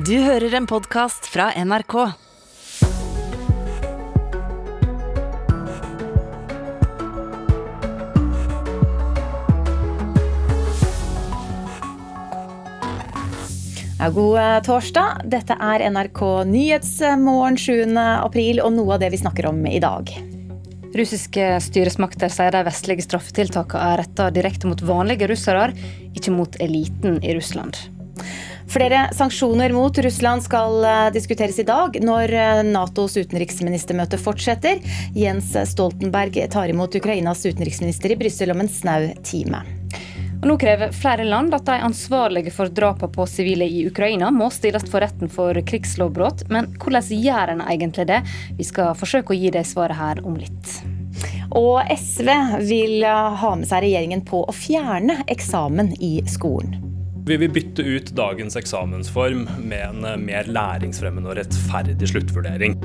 Du hører en podkast fra NRK. Ja, god eh, torsdag. Dette er NRK Nyhetsmorgen 7. april, og noe av det vi snakker om i dag. Russiske styresmakter sier de vestlige straffetiltakene er retta direkte mot vanlige russere, ikke mot eliten i Russland. Flere sanksjoner mot Russland skal eh, diskuteres i dag når eh, Natos utenriksministermøte fortsetter. Jens Stoltenberg tar imot Ukrainas utenriksminister i Brussel om en snau time. Og nå krever flere land at de ansvarlige for drapene på sivile i Ukraina må stilles for retten for krigslovbrudd. Men hvordan gjør en egentlig det? Vi skal forsøke å gi det svaret her om litt. Og SV vil ha med seg regjeringen på å fjerne eksamen i skolen. Vi vil bytte ut dagens eksamensform med en mer læringsfremmende og rettferdig sluttvurdering.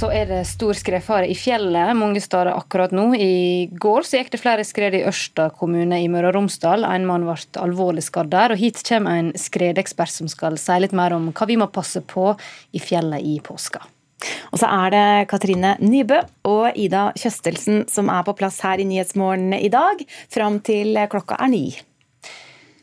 Så er det stor skredfare i fjellet mange steder akkurat nå. I går så gikk det flere skred i Ørsta kommune i Møre og Romsdal. En mann ble alvorlig skadd der. og Hit kommer en skredekspert som skal si litt mer om hva vi må passe på i fjellet i påska. Og så er det Katrine Nybø og Ida Kjøstelsen som er på plass her i Nyhetsmorgen i dag, fram til klokka er ni.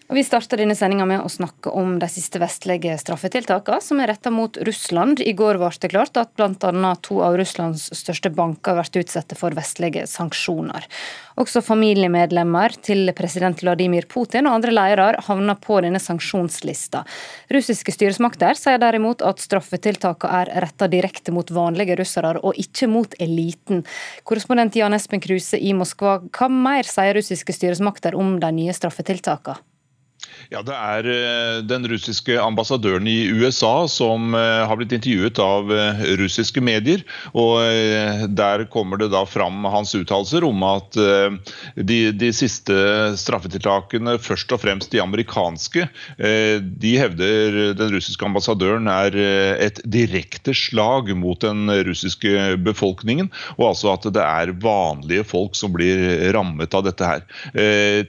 Vi starter denne sendinga med å snakke om de siste vestlige straffetiltakene som er retta mot Russland. I går ble det klart at bl.a. to av Russlands største banker blir utsatt for vestlige sanksjoner. Også familiemedlemmer til president Vladimir Putin og andre ledere havner på denne sanksjonslista. Russiske styresmakter sier derimot at straffetiltakene er retta direkte mot vanlige russere, og ikke mot eliten. Korrespondent Jan Espen Kruse i Moskva, hva mer sier russiske styresmakter om de nye straffetiltakene? Ja, Det er eh, den russiske ambassadøren i USA som eh, har blitt intervjuet av eh, russiske medier. og Der kommer det da fram hans uttalelser om at de, de, siste straffetiltakene, først og fremst de amerikanske, de hevder den russiske ambassadøren er et direkte slag mot den russiske befolkningen. Og altså at det er vanlige folk som blir rammet av dette her.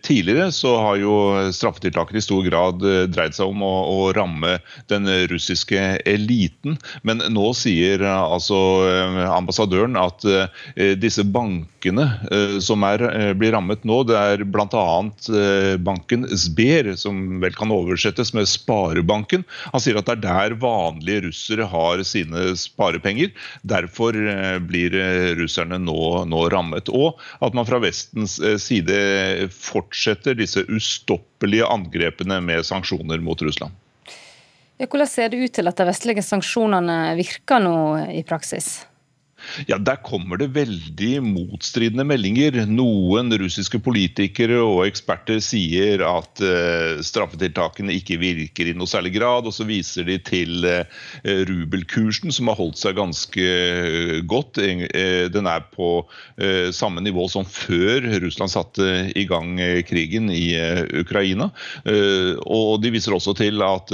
Tidligere så har jo straffetiltakene i stor grad eh, dreid seg om å, å, ramme den russiske eliten. Men nå sier eh, altså eh, ambassadøren at disse bankene som er, blir rammet nå, det er bl.a. banken Sber, som vel kan oversettes med Sparebanken. Han sier at det er der vanlige russere har sine sparepenger. Derfor blir russerne nå, nå rammet. Og at man fra Vestens side fortsetter disse ustoppelige angrepene med sanksjoner mot Russland. Hvordan ser det ut til at de vestlige sanksjonene virker nå i praksis? Ja, Der kommer det veldig motstridende meldinger. Noen russiske politikere og eksperter sier at uh, straffetiltakene ikke virker i noe særlig grad. Og så viser de til uh, rubelkursen, som har holdt seg ganske uh, godt. den er på samme nivå som før Russland satte i gang krigen i Ukraina. og de viser også til at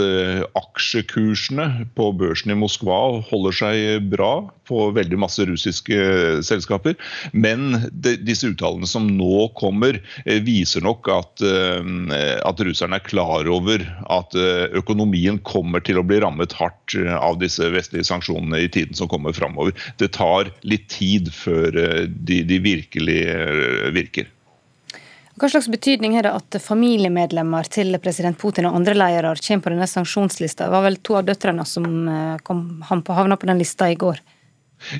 aksjekursene på børsen i Moskva holder seg bra på veldig masse russiske eh, selskaper. Men de, disse uttalene som nå kommer, eh, viser nok at, eh, at russerne er klar over at økonomien kommer til å bli rammet hardt av disse vestlige sanksjonene i tiden som kommer framover. Det tar litt tid før de, de virkelig virker. Hva slags betydning er det at familiemedlemmer til president Putin og andre ledere kommer på denne sanksjonslista? Det var vel to av døtrene som kom, havna på den lista i går?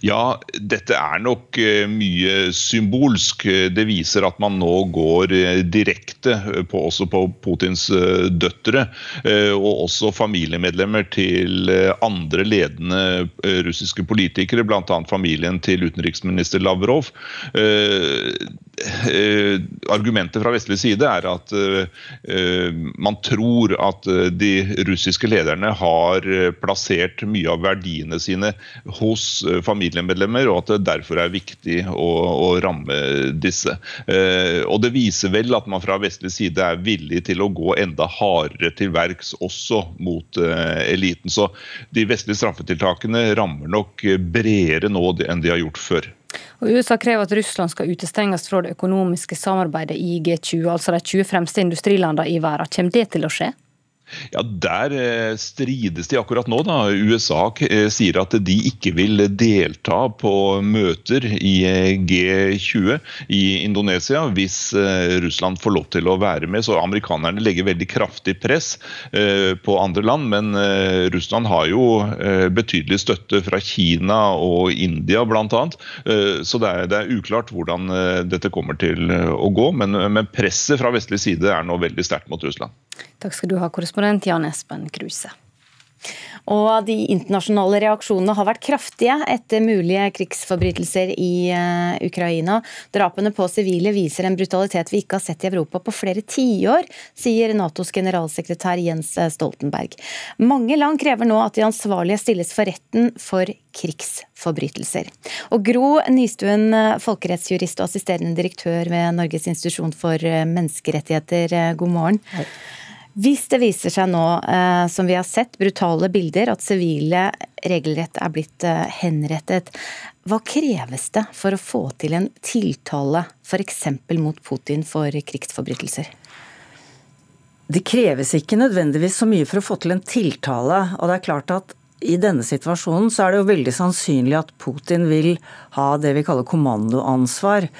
Ja, dette er nok eh, mye symbolsk. Det viser at man nå går eh, direkte på, også på Putins eh, døtre, og også familiemedlemmer til andre ledende russiske politikere, bl.a. familien til utenriksminister Lavrov. Argumentet fra vestlig side er at man tror at de russiske lederne har plassert mye av verdiene sine hos familiemedlemmer og at det derfor er viktig å, å ramme disse. Eh, og Det viser vel at man fra vestlig side er villig til å gå enda hardere til verks også mot eh, eliten. Så de vestlige straffetiltakene rammer nok bredere nå enn de har gjort før. Og USA krever at Russland skal utestenges fra det økonomiske samarbeidet i G20, altså de 20 fremste industrilandene i verden. Kommer det til å skje? Ja, Der eh, strides de akkurat nå. da. USA eh, sier at de ikke vil delta på møter i eh, G20 i Indonesia hvis Russland får lov til å være med. Så amerikanerne legger veldig kraftig press på andre land. Men Russland har jo betydelig støtte fra Kina og India bl.a. Så det er, uklart hvordan dette kommer til å gå. Men presset fra vestlig side er nå veldig sterkt mot Russland. Takk skal du ha, korrespondent Jan Espen Kruse. Og de internasjonale reaksjonene har vært kraftige etter mulige krigsforbrytelser i uh, Ukraina. Drapene på sivile viser en brutalitet vi ikke har sett i Europa på flere tiår, sier Natos generalsekretær Jens Stoltenberg. Mange land krever nå at de ansvarlige stilles for retten for krigsforbrytelser. Og Gro Nystuen, folkerettsjurist og assisterende direktør ved Norges institusjon for menneskerettigheter, god morgen. Hei. Hvis det viser seg nå, eh, som vi har sett, brutale bilder, at sivile regelrett er blitt eh, henrettet, hva kreves det for å få til en tiltale f.eks. mot Putin for krigsforbrytelser? Det kreves ikke nødvendigvis så mye for å få til en tiltale. Og det er klart at i denne situasjonen så er det jo veldig sannsynlig at Putin vil ha det vi kaller kommandoansvar.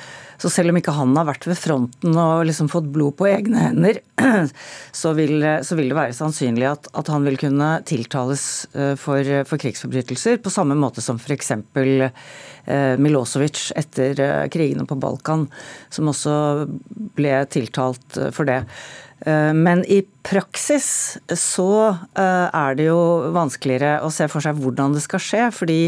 Så selv om ikke han har vært ved fronten og liksom fått blod på egne hender, så vil, så vil det være sannsynlig at, at, han vil kunne tiltales eh, for, for krigsforbrytelser, på samme måte som f.eks. Eh, Milosevic etter eh, krigene på Balkan, som også ble tiltalt for det. Men i praksis så er det jo vanskeligere å se for seg hvordan det skal skje. fordi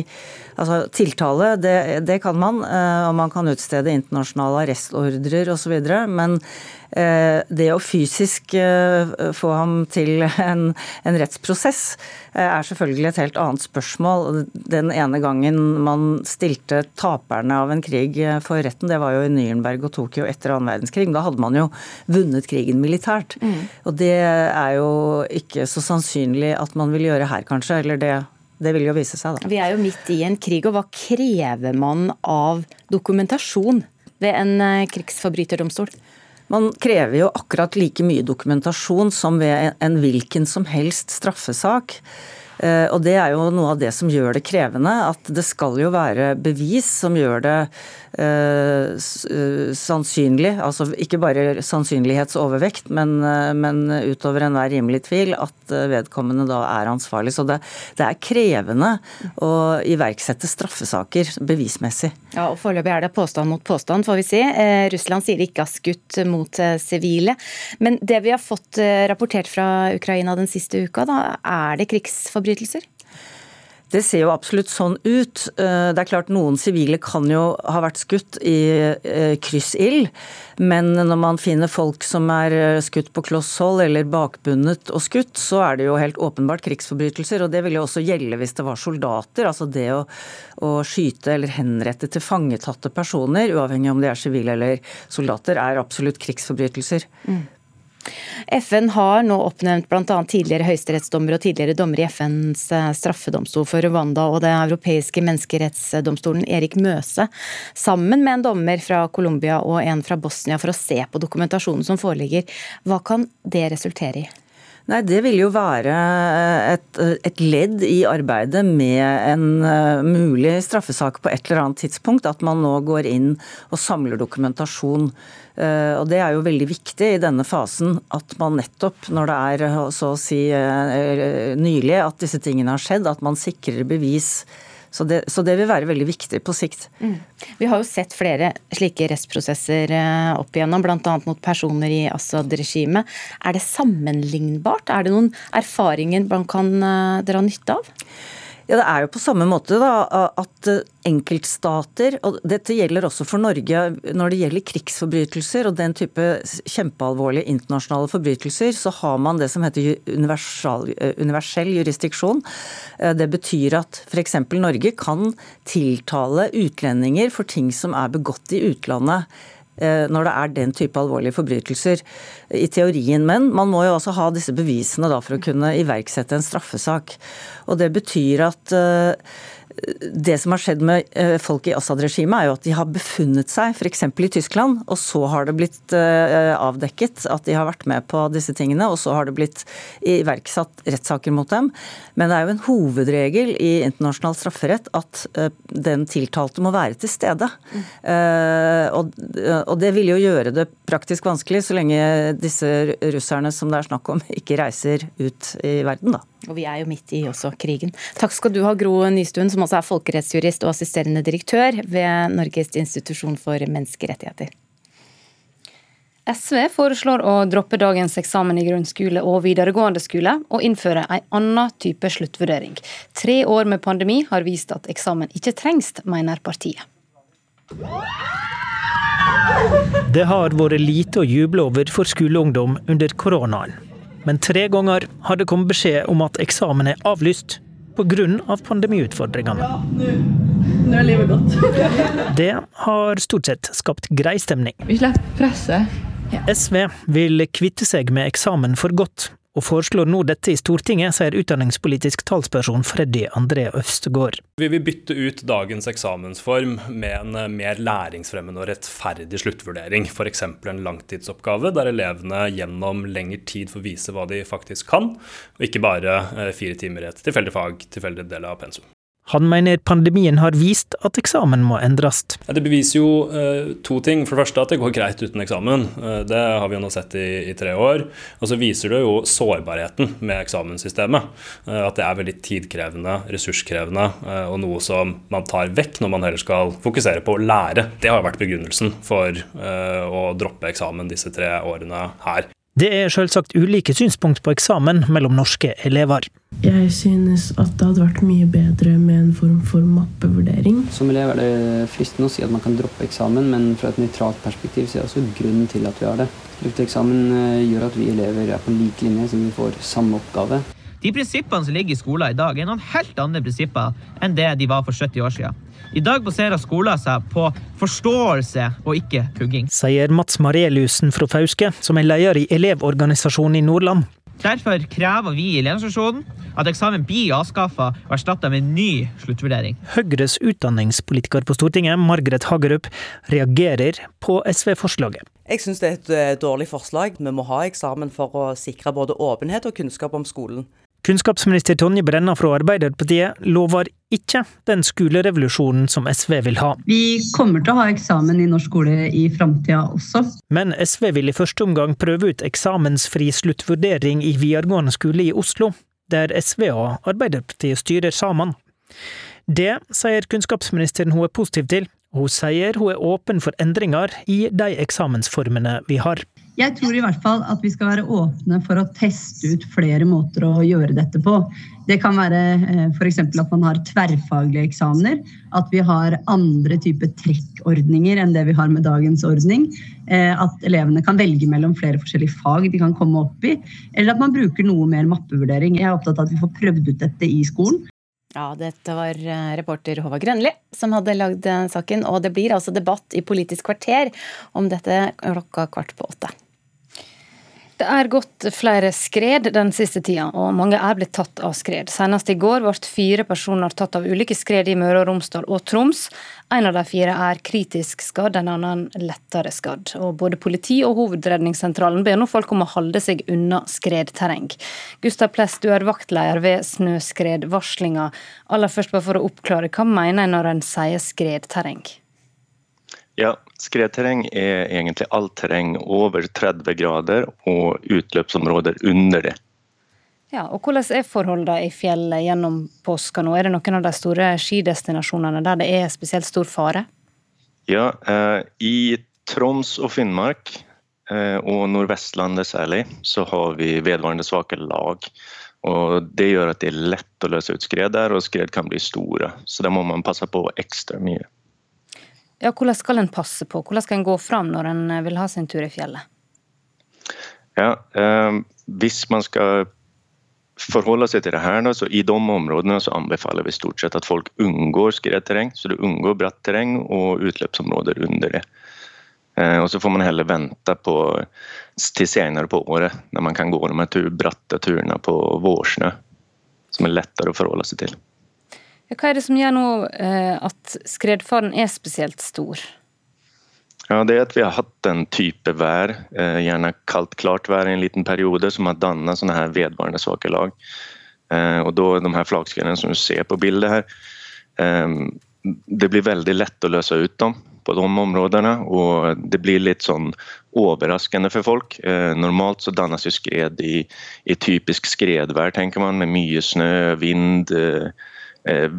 Altså, tiltale, det, det, kan man, eh, og man kan utstede internasjonale arrestordrer osv. Men eh, det å fysisk eh, få ham til en, en rettsprosess er selvfølgelig et helt annet spørsmål. Den ene gangen man stilte taperne av en krig for retten, det var jo i Nürnberg og Tokyo etter annen verdenskrig. Da hadde man jo vunnet krigen militært. Mm. Og det er jo ikke så sannsynlig at man vil gjøre her, kanskje. Eller det det vil jo vise seg, da. Vi er jo midt i en krig, og hva krever man av dokumentasjon ved en eh, krigsforbryterdomstol? Man krever jo akkurat like mye dokumentasjon som ved en hvilken som helst straffesak. Eh, og det er jo noe av det som gjør det krevende. At det skal jo være bevis som gjør det sannsynlig, altså ikke bare sannsynlighetsovervekt, men, men utover enhver rimelig tvil, at vedkommende da er ansvarlig. Så det, det er krevende å iverksette straffesaker bevismessig. Ja, og Foreløpig er det påstand mot påstand, får vi si. Eh, Russland sier de ikke har skutt mot sivile. Men det vi har fått rapportert fra Ukraina den siste uka, da, er det krigsforbrytelser? Det ser jo absolutt sånn ut. Eh, det er klart Noen sivile kan jo ha vært skutt i eh, kryssild, men når man finner folk som er eh, skutt på kloss hold eller bakbundet og skutt, så er det jo helt åpenbart krigsforbrytelser. Og det ville jo også gjelde hvis det var soldater. Altså det å, å skyte eller henrette til fangetatte personer, uavhengig om de er sivile eller soldater, er absolutt krigsforbrytelser. Mm. FN har nå oppnevnt bl.a. tidligere høyesterettsdommer og tidligere dommer i FNs eh, straffedomstol for Rwanda og Det europeiske menneskerettsdomstolen, Erik Møse, sammen med en dommer fra Colombia og en fra Bosnia for å se på dokumentasjonen som foreligger. Hva kan det resultere i? Nei, Det vil jo være et, et, ledd i arbeidet med en uh, mulig straffesak på et eller annet tidspunkt. At man nå går inn og samler dokumentasjon. Og Det er jo veldig viktig i denne fasen at man nettopp når det er så å si nylig at disse tingene har skjedd, at man sikrer bevis så det, så det, vil være veldig viktig på sikt. Mm. Vi har jo sett flere slike rettsprosesser eh, opp igjennom, bl.a. mot personer i Assad-regimet. Er det sammenlignbart? Er det noen erfaringer man kan eh, dra nytte av? Ja, Det er jo på samme måte da, at enkeltstater, og dette gjelder også for Norge når det gjelder krigsforbrytelser og den type kjempealvorlige internasjonale forbrytelser, så har man det som heter universal, universell jurisdiksjon. Eh, det betyr at f.eks. Norge kan tiltale utlendinger for ting som er begått i utlandet Eh, når det er den type alvorlige forbrytelser i teorien. Men man må jo også ha disse bevisene da for å kunne iverksette en straffesak. Og det betyr at eh, det som har skjedd med eh, folk i Assad-regimet, er jo at de har befunnet seg f.eks. i Tyskland, og så har det blitt eh, avdekket at de har vært med på disse tingene, og så har det blitt iverksatt rettssaker mot dem. Men det er jo en hovedregel i internasjonal strafferett at eh, den tiltalte må være til stede. Og det vil jo gjøre det praktisk vanskelig så lenge disse russerne som det er snakk om, ikke reiser ut i verden, da. Og vi er jo midt i også krigen. Takk skal du ha, Gro Nystuen, som også er folkerettsjurist og assisterende direktør ved Norges institusjon for menneskerettigheter. SV foreslår å droppe dagens eksamen i grunnskole og videregående skole, og innføre en annen type sluttvurdering. Tre år med pandemi har vist at eksamen ikke trengs, mener partiet. Det har vært lite å juble over for skoleungdom under koronaen men tre ganger har det kommet beskjed om at eksamen er avlyst pga. pandemiutfordringene. Ja, nå er livet godt. det har stort sett skapt grei stemning. Vi slipper presset. Ja. SV vil kvitte seg med eksamen for godt, og foreslår nå dette i Stortinget, sier utdanningspolitisk talsperson Freddy André Øvstegård. Vi vil bytte ut dagens eksamensform med en eh, mer læringsfremmende og rettferdig sluttvurdering. F.eks. en langtidsoppgave der elevene gjennom lengre tid får vise hva de faktisk kan, og ikke bare eh, fire timer i et tilfeldig fag, tilfeldig del av pensum. Han mener pandemien har vist at eksamen må endres. Det beviser jo eh, to ting. For det første at det går greit uten eksamen. Uh, det har vi jo nå sett i, i, tre år. Og så viser det jo sårbarheten med eksamenssystemet. Uh, at det er veldig tidkrevende, ressurskrevende og noe som man tar vekk når man heller skal fokusere på å lære. Det har vært begrunnelsen for å droppe eksamen disse tre årene her. Det er selvsagt ulike synspunkt på eksamen mellom norske elever. Jeg synes at det hadde vært mye bedre med en form for mappevurdering. Som elev er det fristende å si at man kan droppe eksamen, men fra et nøytralt perspektiv så er det også grunnen til at vi har det. Lufteeksamen eh, gjør at vi elever er på lik linje, så vi får samme oppgave. De prinsippene som ligger i skolen i dag, er noen helt andre prinsipper enn det de var for 70 år siden. I dag baserer skolen seg på forståelse og ikke pugging. Sier Mats Mareliussen fra Fauske, som er leder i Elevorganisasjonen i Nordland. Derfor krever vi i Elevorganisasjonen at eksamen blir avskaffa og erstatta med en ny sluttvurdering. Høyres utdanningspolitiker på Stortinget, Margaret Hagerup, reagerer på SV-forslaget. Jeg syns det er et eh, dårlig forslag. Vi må ha eksamen for å sikre både åpenhet og kunnskap om skolen. Kunnskapsminister Tonje Brenna fra Arbeiderpartiet lover ikke den skolerevolusjonen som SV vil ha. Vi kommer til å ha eksamen i norsk skole i framtida også. Men SV vil i første omgang prøve ut eksamensfri sluttvurdering i videregående skole i Oslo, der SV og Arbeiderpartiet styrer sammen. Det sier kunnskapsministeren hun er positiv til, og hun sier hun er åpen for endringer i de eksamensformene vi har. Jeg tror i hvert fall at vi skal være åpne for å teste ut flere måter å gjøre dette på. Det kan være eh, f.eks. at man har tverrfaglige eksamener. At vi har andre typer trekkordninger enn det vi har med dagens ordning. Eh, at elevene kan velge mellom flere forskjellige fag de kan komme opp i. Eller at man bruker noe mer mappevurdering. Jeg er opptatt av at vi får prøvd ut dette i skolen. Ja, dette var eh, reporter Håvard Grønli som hadde lagd saken. Og det blir altså debatt i Politisk kvarter om dette klokka kvart på åtte. Det er gått flere skred den siste tida, og mange er blitt tatt av skred. Senest i går ble fire personer tatt av ulike skred i Møre og Romsdal og Troms. En av de fire er kritisk skadd, en annen lettere skadd. Og både politi og Hovedredningssentralen ber nå folk om å holde seg unna skredterreng. Gustav Pless, du er vaktleder ved snøskredvarslinga. Aller først bare for å oppklare, hva mener en når en sier skredterreng? Ja, skredterreng er egentlig alt terreng over 30 grader og utløpsområder under det. Ja, og Hvordan er forholdene i fjellet gjennom påska nå? Er det noen av de store skidestinasjonene der det er spesielt stor fare? Ja, eh, i Troms og Finnmark, eh, og Nordvestlandet særlig, så har vi vedvarende svake lag. Og Det gjør at det er lett å løse ut skred der, og skred kan bli store. Så da må man passe på ekstra mye. Ja, Hvordan skal en passe på? Hvordan skal en gå fram når en eh, vil ha sin tur i fjellet? Ja, eh, Hvis man skal forholde seg til det her, så i de områdene så anbefaler vi stort sett at folk unngår skredterreng. Så du unngår bratt terreng og utløpsområder under det. Eh, og så får man heller vente på, til senere på året, når man kan gå de bratte turene på vårsnø. Som er lettere å forholde seg til. Hva er det som gjør nå at skredfaren er spesielt stor? Ja, det er at vi har hatt en type vær, eh, gjerne kaldt, klart vær i en liten periode, som har dannet sånne her vedvarende svake lag. Eh, og da de her flakskredene som du ser på bildet her, eh, det blir veldig lett å løse ut dem på de områdene, og det blir litt sånn overraskende for folk. Normalt så dannes jo skred i, i typisk skredvær, tenker man, med mye snø, vind,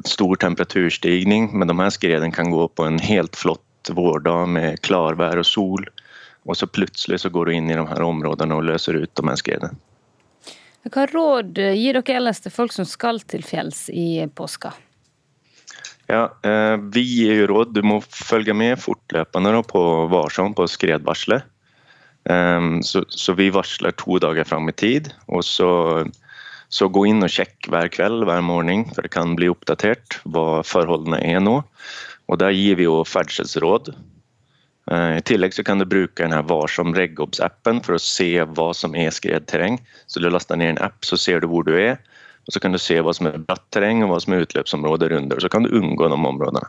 stor temperaturstigning, men de her skredene kan gå på en helt flott vårdag med klarvær og sol. Og så plutselig så går du inn i de her områdene og løser ut de her skredene. Hva råd gir dere ellers til folk som skal til fjells i påska? Ja, eh, Vi gir jo råd. Du må følge med fortløpende på varsom på skredvarselet. Eh, så, så, vi varsler to dager fram i tid. og så, så gå inn og sjekk hver kveld hver morgen, for det kan bli oppdatert hva forholdene er nå. Og Der gir vi jo ferdselsråd. Eh, I tillegg så kan du bruke denne Varsom Reggobs-appen for å se hva som er skredterreng. Så Du laster ned en app, så ser du hvor du er. og Så kan du se hva som er bratt terreng og hva som er utløpsområder under. Så kan du unngå de områdene.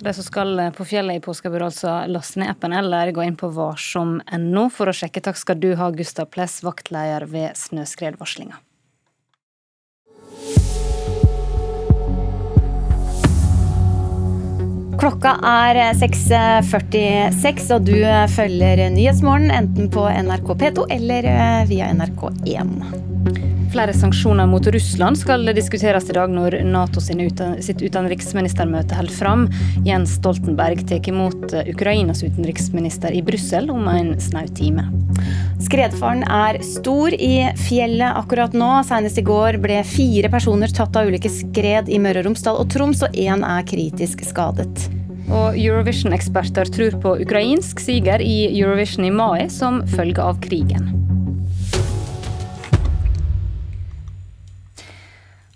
Så De som skal eh, på fjellet i påska, bør altså laste ned appen eller gå inn på varsom.no for å sjekke. Takk skal du ha, Gustav Pless, vaktleder ved snøskredvarslinga. Klokka er 6.46, eh, og du eh, følger Nyhetsmorgen enten på NRK P2 eller via NRK1. Flere sanksjoner mot Russland skal diskuteres i dag når Nato sitt utenriksministermøte holder fram. Jens Stoltenberg tar imot Ukrainas utenriksminister i Brussel om en snau time. Skredfaren er stor i fjellet akkurat nå. Senest i går ble fire personer tatt av ulike skred i Møre og Romsdal og Troms, og én er kritisk skadet. Og Eurovision-eksperter tror på ukrainsk siger i Eurovision i mai som følge av krigen.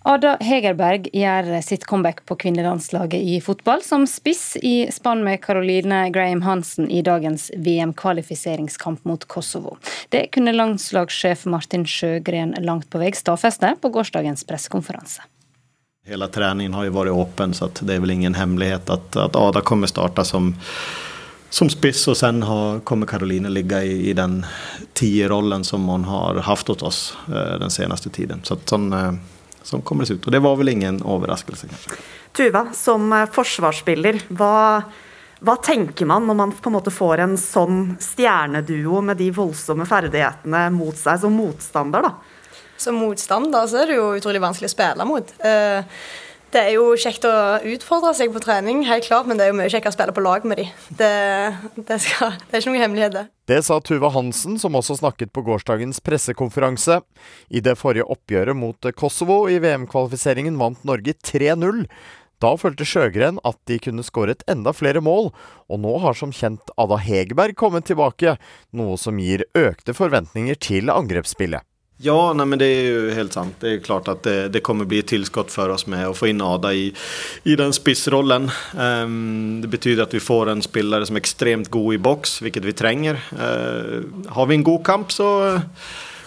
Ada Hegerberg gjør sitt comeback på kvinnelandslaget i fotball som spiss i spann med Caroline Graham Hansen i dagens VM-kvalifiseringskamp mot Kosovo. Det kunne landslagssjef Martin Sjøgren langt på vei stadfeste på gårsdagens pressekonferanse. Hele treningen har jo vært åpen, så det er vel ingen hemmelighet at, at Ada kommer starte som som spiss, og sen har, kommer Caroline ligge i, i den tierrollen som hun har hatt hos oss eh, den seneste tiden. Så sånn, eh, som kommer ut. Og det var vel ingen overraskelse, kanskje. Tuva, som eh, forsvarsspiller, hva, hva, tenker man når man på en måte får en sånn stjerneduo med de voldsomme ferdighetene mot seg som motstander, da? Som motstander så er det jo utrolig vanskelig å spille mot. Uh, det er jo kjekt å utfordre seg på trening, helt klart, men det er jo mye kjekkere å spille på lag med de. Det, det, skal, det er ikke noen hemmelighet, det. Det sa Tuva Hansen, som også snakket på gårsdagens pressekonferanse. I det forrige oppgjøret mot Kosovo i VM-kvalifiseringen vant Norge 3-0. Da følte Sjøgren at de kunne skåret enda flere mål, og nå har som kjent Ada Hegerberg kommet tilbake, noe som gir økte forventninger til angrepsspillet. Ja, nei, men det er jo helt sant. Det er klart at det, det kommer bli et tilskudd for oss med å få inn Ada i, i den spissrollen. Um, det betyr at vi får en spiller som er ekstremt god i boks, hvilket vi trenger. Uh, har vi en god kamp, så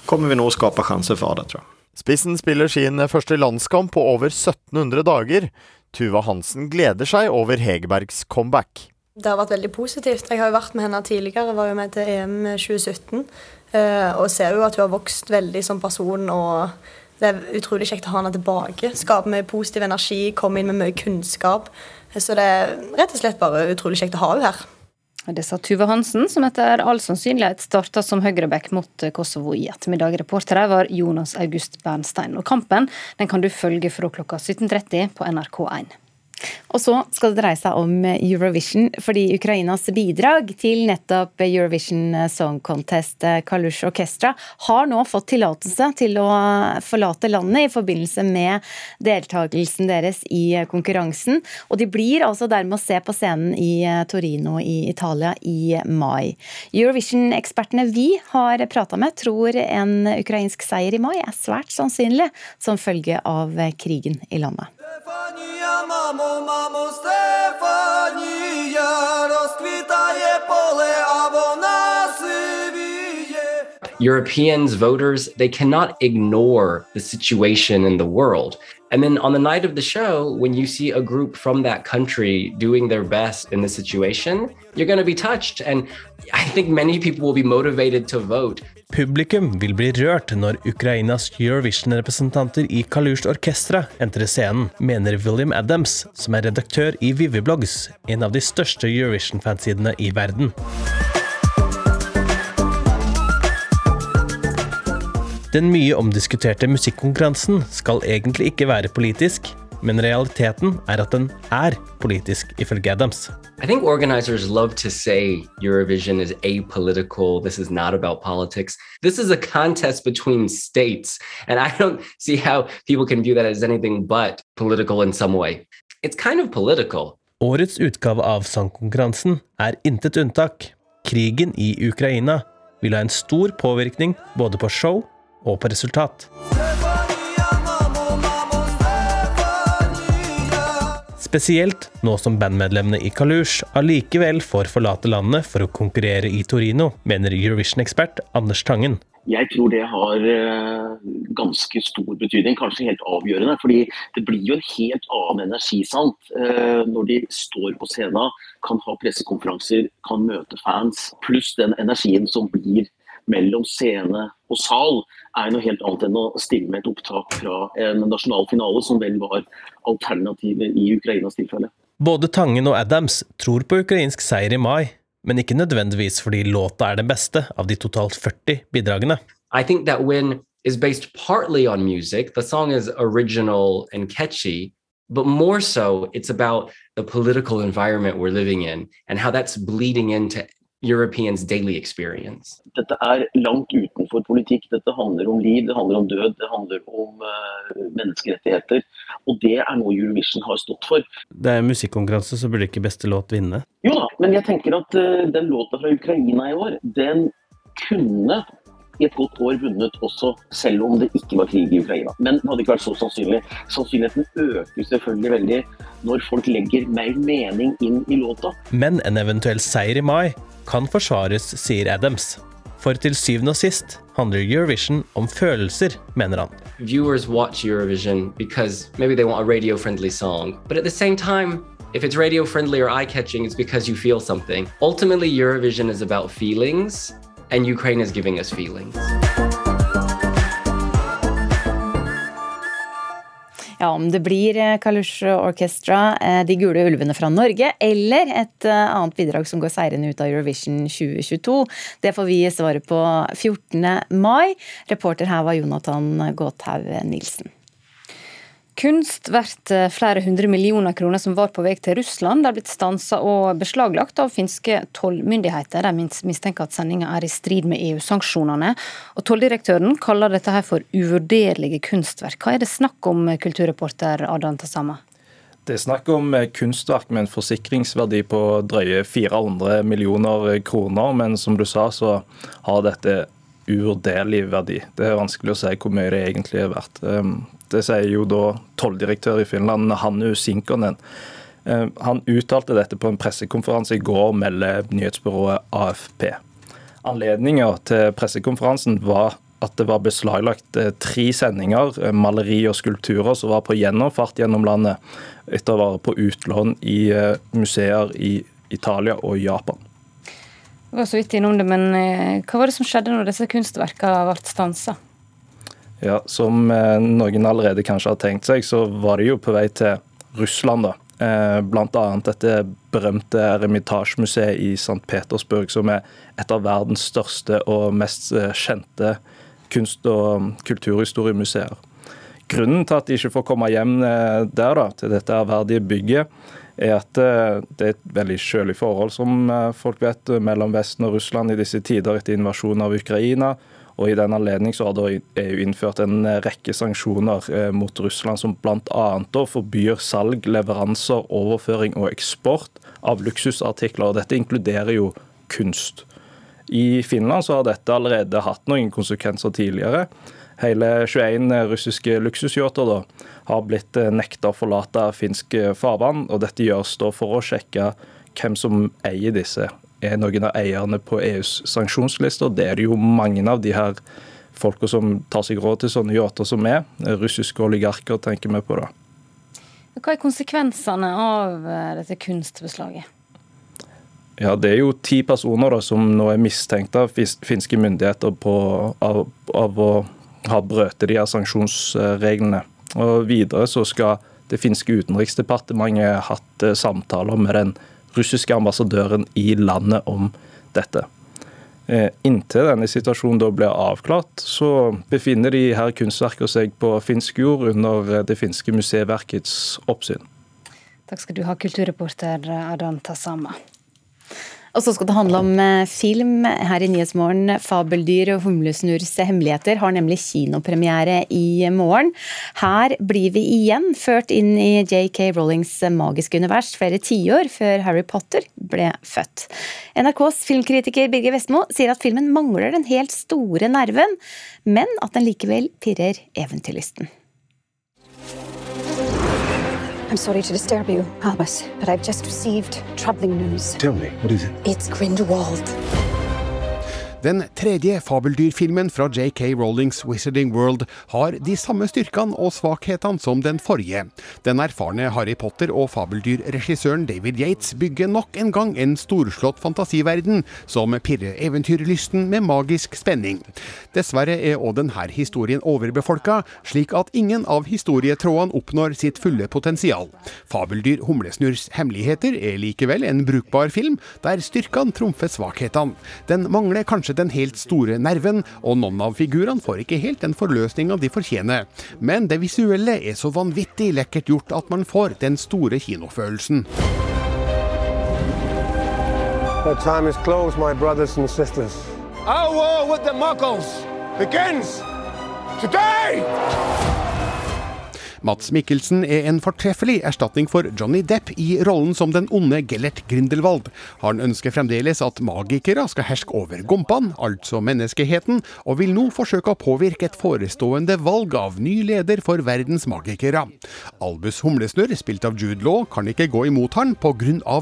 kommer vi nå å skape sjanser for Ada, tror jeg. Spissen spiller sin første landskamp på over 1700 dager. Tuva Hansen gleder seg over Hegerbergs comeback. Det har vært veldig positivt. Jeg har jo vært med henne tidligere, var jo med til EM 2017. Eh, og ser jo at hun har vokst veldig som person. og det er utrolig kjekt å ha henne tilbake. Skape mye positiv energi, komme inn med mye kunnskap. Så det er rett og slett bare utrolig kjekt å ha henne her. Det sa Tuve Hansen, som etter all sannsynlighet starta som høyreback mot Kosovo i ettermiddag. Reportere var Jonas August Bernstein. Og kampen den kan du følge fra klokka 17.30 på NRK1. Og så skal det dreie seg om Eurovision, fordi Ukrainas bidrag til nettopp Eurovision Song Contest, Kalush Orkestra, har nå fått tillatelse til å forlate landet i forbindelse med deltakelsen deres i konkurransen. Og de blir altså dermed å se på scenen i Torino i Italia i mai. Eurovision-ekspertene vi har prata med, tror en ukrainsk seier i mai er svært sannsynlig som følge av krigen i landet. Stefania, mamo, mamo, Stefania, rozkvitaje pole a vona Europeans, voters, they cannot ignore the situation in the world. And then on the night of the show, when you see a group from that country doing their best in the situation, you're going to be touched. And I think many people will be motivated to vote. Publikum vil bli rørt når Ukrainas Eurovision-representanter i Kalush Orkestra entrer scenen, mener William Adams, som er redaktør i Vivi Blogs, en av de største Eurovision-fansidene i verden. Den mye omdiskuterte musikkonkurransen skal egentlig ikke være politisk, men realiteten er at den er politisk, ifølge Adams. I think organizers love to say Eurovision is apolitical. This is not about politics. This is a contest between states. And I don't see how people can view that as anything but political in some way. It's kind of political. Årets utgave av sangkonkurransen er intet unntak. Krigen i Ukraina vil ha en stor påvirkning både på show og på resultat. Spesielt nå som bandmedlemmene i Kalush allikevel får forlate landet for å konkurrere i Torino, mener Eurovision-ekspert Anders Tangen. Jeg tror det har eh, ganske stor betydning, kanskje helt avgjørende. fordi det blir jo en helt annen energi sant? Eh, når de står på scenen, kan ha pressekonferanser, kan møte fans. Pluss den energien som blir mellom scene og sal er noe helt annet enn å stille med et opptak fra en nasjonal finale, som vel var alternativet i Ukrainas tilfelle. Både Tangen og Adams tror på ukrainsk seier i mai, men ikke nødvendigvis fordi låta er den beste av de totalt 40 bidragene. I think that win is based partly on music. The song is original and catchy, but more so it's about the political environment we're living in and how that's bleeding into Europeans' daily experience. Dette er langt utenfor politikk. Dette handler om liv, det handler om død, det handler om uh, menneskerettigheter. Og det er noe Eurovision har stått for. Det er musikkonkurranse, så burde ikke beste låt vinne? Jo da, men jeg tenker at uh, den låta fra Ukraina i år, den kunne i et godt år vunnet også, selv om det ikke var krig i Ukraina. Men det hadde ikke vært så sannsynlig. Sannsynligheten øker selvfølgelig veldig når folk legger mer mening inn i låta. Men en eventuell seier i mai kan forsvares, sier Adams. For til syvende og sist handler Eurovision om følelser, mener han. Viewers watch Eurovision because maybe they want a radio-friendly song, but at the same time, if it's radio friendly or eye catching, it's because you feel something. Ultimately, Eurovision is about feelings, and Ukraine is giving us feelings. Ja, om det blir eh, Kalush Orchestra, eh, De gule ulvene fra Norge, eller et eh, annet bidrag som går seirende ut av Eurovision 2022, det får vi svare på 14. mai. Reporter her var Jonathan Gåthaug Nilsen. Kunst verdt eh, flere hundre millioner kroner som var på vei til Russland, er blitt stansa og beslaglagt av finske tollmyndigheter. De mistenker at sendinga er i strid med EU-sanksjonene. Og Tolldirektøren kaller dette her for uvurderlige kunstverk. Hva er det snakk om, kulturreporter Adan Tasama? Det er snakk om kunstverk med en forsikringsverdi på drøye 400 millioner kroner, men som du sa, så har dette uvurderlig verdi. Det er vanskelig å si hvor mye det egentlig er verdt. Det sier jo da tolldirektør i Finland, Hannu Sinkonen. Eh, han uttalte dette på en pressekonferanse i går, melder nyhetsbyrået AFP. Anledninga til pressekonferansen var at det var beslaglagt eh, tre sendinger, eh, maleri og skulpturer, som var på gjennomfart gjennom landet etter å være på utlån i museer i Italia og Japan. Det var så vidt innom det, men Hva var det som skjedde når disse kunstverkene ble stansa? Ja, Som eh, noen allerede kanskje har tenkt seg, så var det jo på vei til Russland. da. Eh, Bl.a. dette berømte Eremitasjemuseet i St. Petersburg, som er et av verdens største og mest eh, kjente kunst- og kulturhistoriemuseer. Grunnen til at de ikke får komme hjem der, da, til dette ærverdige bygget, er at det er et veldig kjølig forhold, som folk vet, mellom Vesten og Russland i disse tider etter invasjonen av Ukraina. Og I den anledning så har EU innført en rekke sanksjoner eh, mot Russland, som bl.a. forbyr salg, leveranser, overføring og eksport av luksusartikler. og Dette inkluderer jo kunst. I Finland så har dette allerede hatt noen konsekvenser tidligere. Hele 21 russiske luksusyachter har blitt eh, nekta å forlate finsk farvann. og Dette gjøres da for å sjekke hvem som eier disse er noen av eierne på EUs sanksjonslister. Det er det jo mange av de her folka som tar seg råd til sånne yachter som er. Russiske oligarker tenker vi på da. Hva er konsekvensene av eh, dette kunstbeslaget? Ja, Det er jo ti personer da, som nå er mistenkt av finske myndigheter på, av, av å ha brøt de her sanksjonsreglene. Og Videre så skal det finske utenriksdepartementet hatt eh, samtaler med den russiske ambassadøren i landet om dette. Eh, inntil denne situasjonen da blir avklart, så befinner de her kunstverkene seg på finsk jord under det finske museverkets oppsyn. Takk skal du ha, kulturreporter Adan Tassama. Og så skal det handle om eh, film her i Nyhetsmorgen. 'Fabeldyr og humlesnurrs hemmeligheter' har nemlig kinopremiere i morgen. Her blir vi igjen ført inn i JK Rollings magiske univers flere tiår før Harry Potter ble født. NRKs filmkritiker Birger Vestmo sier at filmen mangler den helt store nerven, men at den likevel pirrer eventyrlysten. I'm sorry to disturb you, Albus, but I've just received troubling news. Tell me, what is it? It's Grindelwald. Den tredje fabeldyrfilmen fra JK Rollings Wizarding World har de samme styrkene og svakhetene som den forrige. Den erfarne Harry Potter- og fabeldyrregissøren David Yates bygger nok en gang en storslått fantasiverden som pirrer eventyrlysten med magisk spenning. Dessverre er òg denne historien overbefolka, slik at ingen av historietrådene oppnår sitt fulle potensial. Fabeldyr Humlesnurrs hemmeligheter er likevel en brukbar film, der styrkene trumfer svakhetene. Den mangler kanskje kanskje den helt store nerven, og noen av figurene får ikke helt den forløsninga de fortjener. Men det visuelle er så vanvittig lekkert gjort at man får den store kinofølelsen. The time is closed, my brothers and sisters. Our war with the Muggles begins today! Mats Mikkelsen er en fortreffelig erstatning for Johnny Depp i rollen som den onde Gellert Grindelwald. Han ønsker fremdeles at magikere skal herske over gompene, altså menneskeheten, og vil nå forsøke å påvirke et forestående valg av ny leder for verdens magikere. Albus Humlesnurr, spilt av Jude Law, kan ikke gå imot han pga.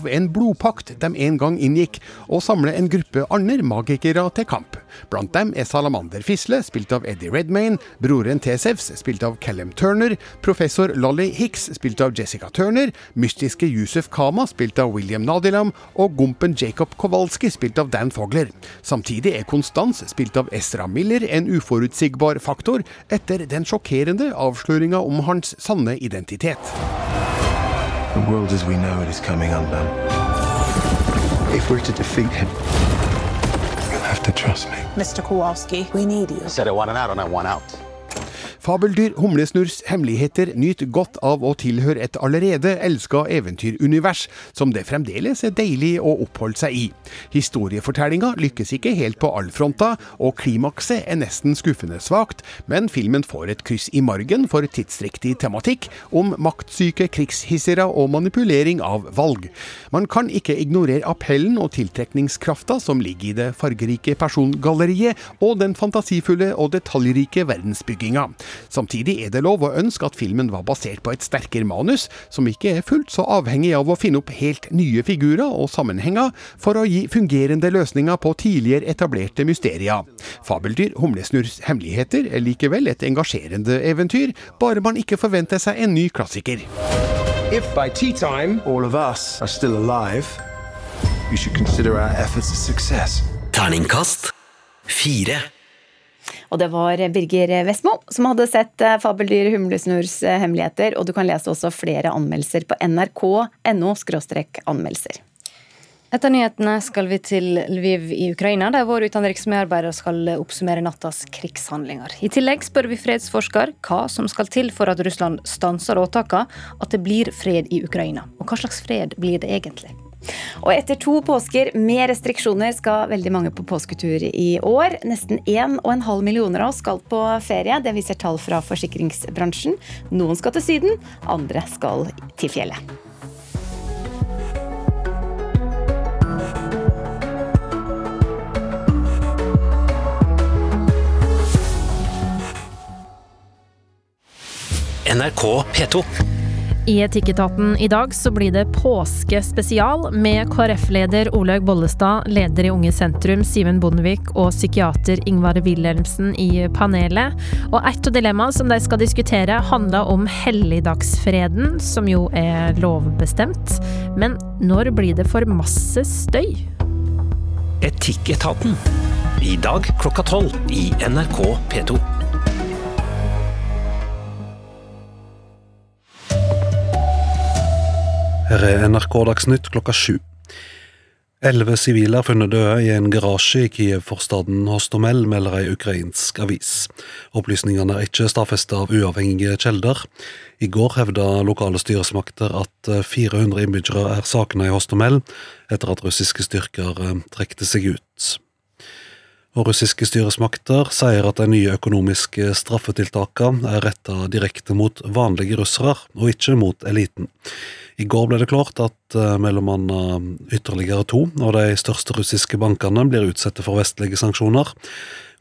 en blodpakt de en gang inngikk, og samle en gruppe andre magikere til kamp. Blant dem er Salamander Fisle, spilt av Eddie Redmayne, broren Tesevs, spilt av Callum Turner, professor Lolly Hicks, spilt av Jessica Turner, mystiske Yusuf Kama, spilt av William Nadilam, og gompen Jacob Kowalski, spilt av Dan Fogler. Samtidig er Konstans, spilt av Ezra Miller, en uforutsigbar faktor etter den sjokkerende avsløringa om hans sanne identitet. The world as we know it is coming undone. If we're to defeat him, have to trust me. Mr. Kowalski, we need you. I said I want an out and I want out. Fabeldyr Humlesnurrs hemmeligheter nyt godt av å tilhøre et allerede elska eventyrunivers, som det fremdeles er deilig å oppholde seg i. Historiefortellinga lykkes ikke helt på all fronta, og klimakset er nesten skuffende svakt, men filmen får et kryss i margen for tidsriktig tematikk om maktsyke krigshissere og manipulering av valg. Man kan ikke ignorere appellen og tiltrekningskrafta som ligger i det fargerike persongalleriet og den fantasifulle og detaljrike verdensbygginga. Samtidig er det lov å ønske at filmen var basert på et sterkere manus, som ikke er fullt så avhengig av å finne opp helt nye figurer og sammenhenger for å gi fungerende løsninger på tidligere etablerte mysterier. Fabeldyr Humlesnurrs hemmeligheter er likevel et engasjerende eventyr, bare man ikke forventer seg en ny klassiker. If by tea time all of us are still alive, you should consider our efforts a success. Terningkast fire. Og det var Birger Vestmo som hadde sett eh, Fabeldyr humlesnurrs eh, hemmeligheter. Og du kan lese også flere anmeldelser på nrk.no anmeldelser. Etter nyhetene skal vi til Lviv i Ukraina, der vår utenriksmedarbeider skal oppsummere nattas krigshandlinger. I tillegg spør vi fredsforsker hva som skal til for at Russland stanser åtakene, at det blir fred i Ukraina. Og hva slags fred blir det egentlig? Og etter to påsker med restriksjoner skal veldig mange på påsketur i år. Nesten 1,5 millioner av oss skal på ferie. Det viser tall fra forsikringsbransjen. Noen skal til Syden, andre skal til fjellet. NRK P2. I Etikketaten i dag så blir det påskespesial med KrF-leder Olaug Bollestad, leder i Unge Sentrum Simen Bondevik og psykiater Ingvar Wilhelmsen i panelet. Og et av dilemmaene som de skal diskutere, handler om helligdagsfreden, som jo er lovbestemt. Men når blir det for masse støy? Etikketaten. I dag klokka tolv i NRK P2. Her er NRK Dagsnytt klokka sju. Elleve sivile er funnet døde i en garasje i Kiev-forstaden Hostomel, melder ei ukrainsk avis. Opplysningene er ikke stadfestet av uavhengige kjelder. I går hevda lokale styresmakter at 400 innbyggere er savna i Hostomel, etter at russiske styrker eh, trekte seg ut. Og russiske styresmakter sier at de nye økonomiske straffetiltakene er retta direkte mot vanlige russere, og ikke mot eliten. I går ble det klart at uh, mellom annet ytterligere to av de største russiske bankene blir utsatt for vestlige sanksjoner.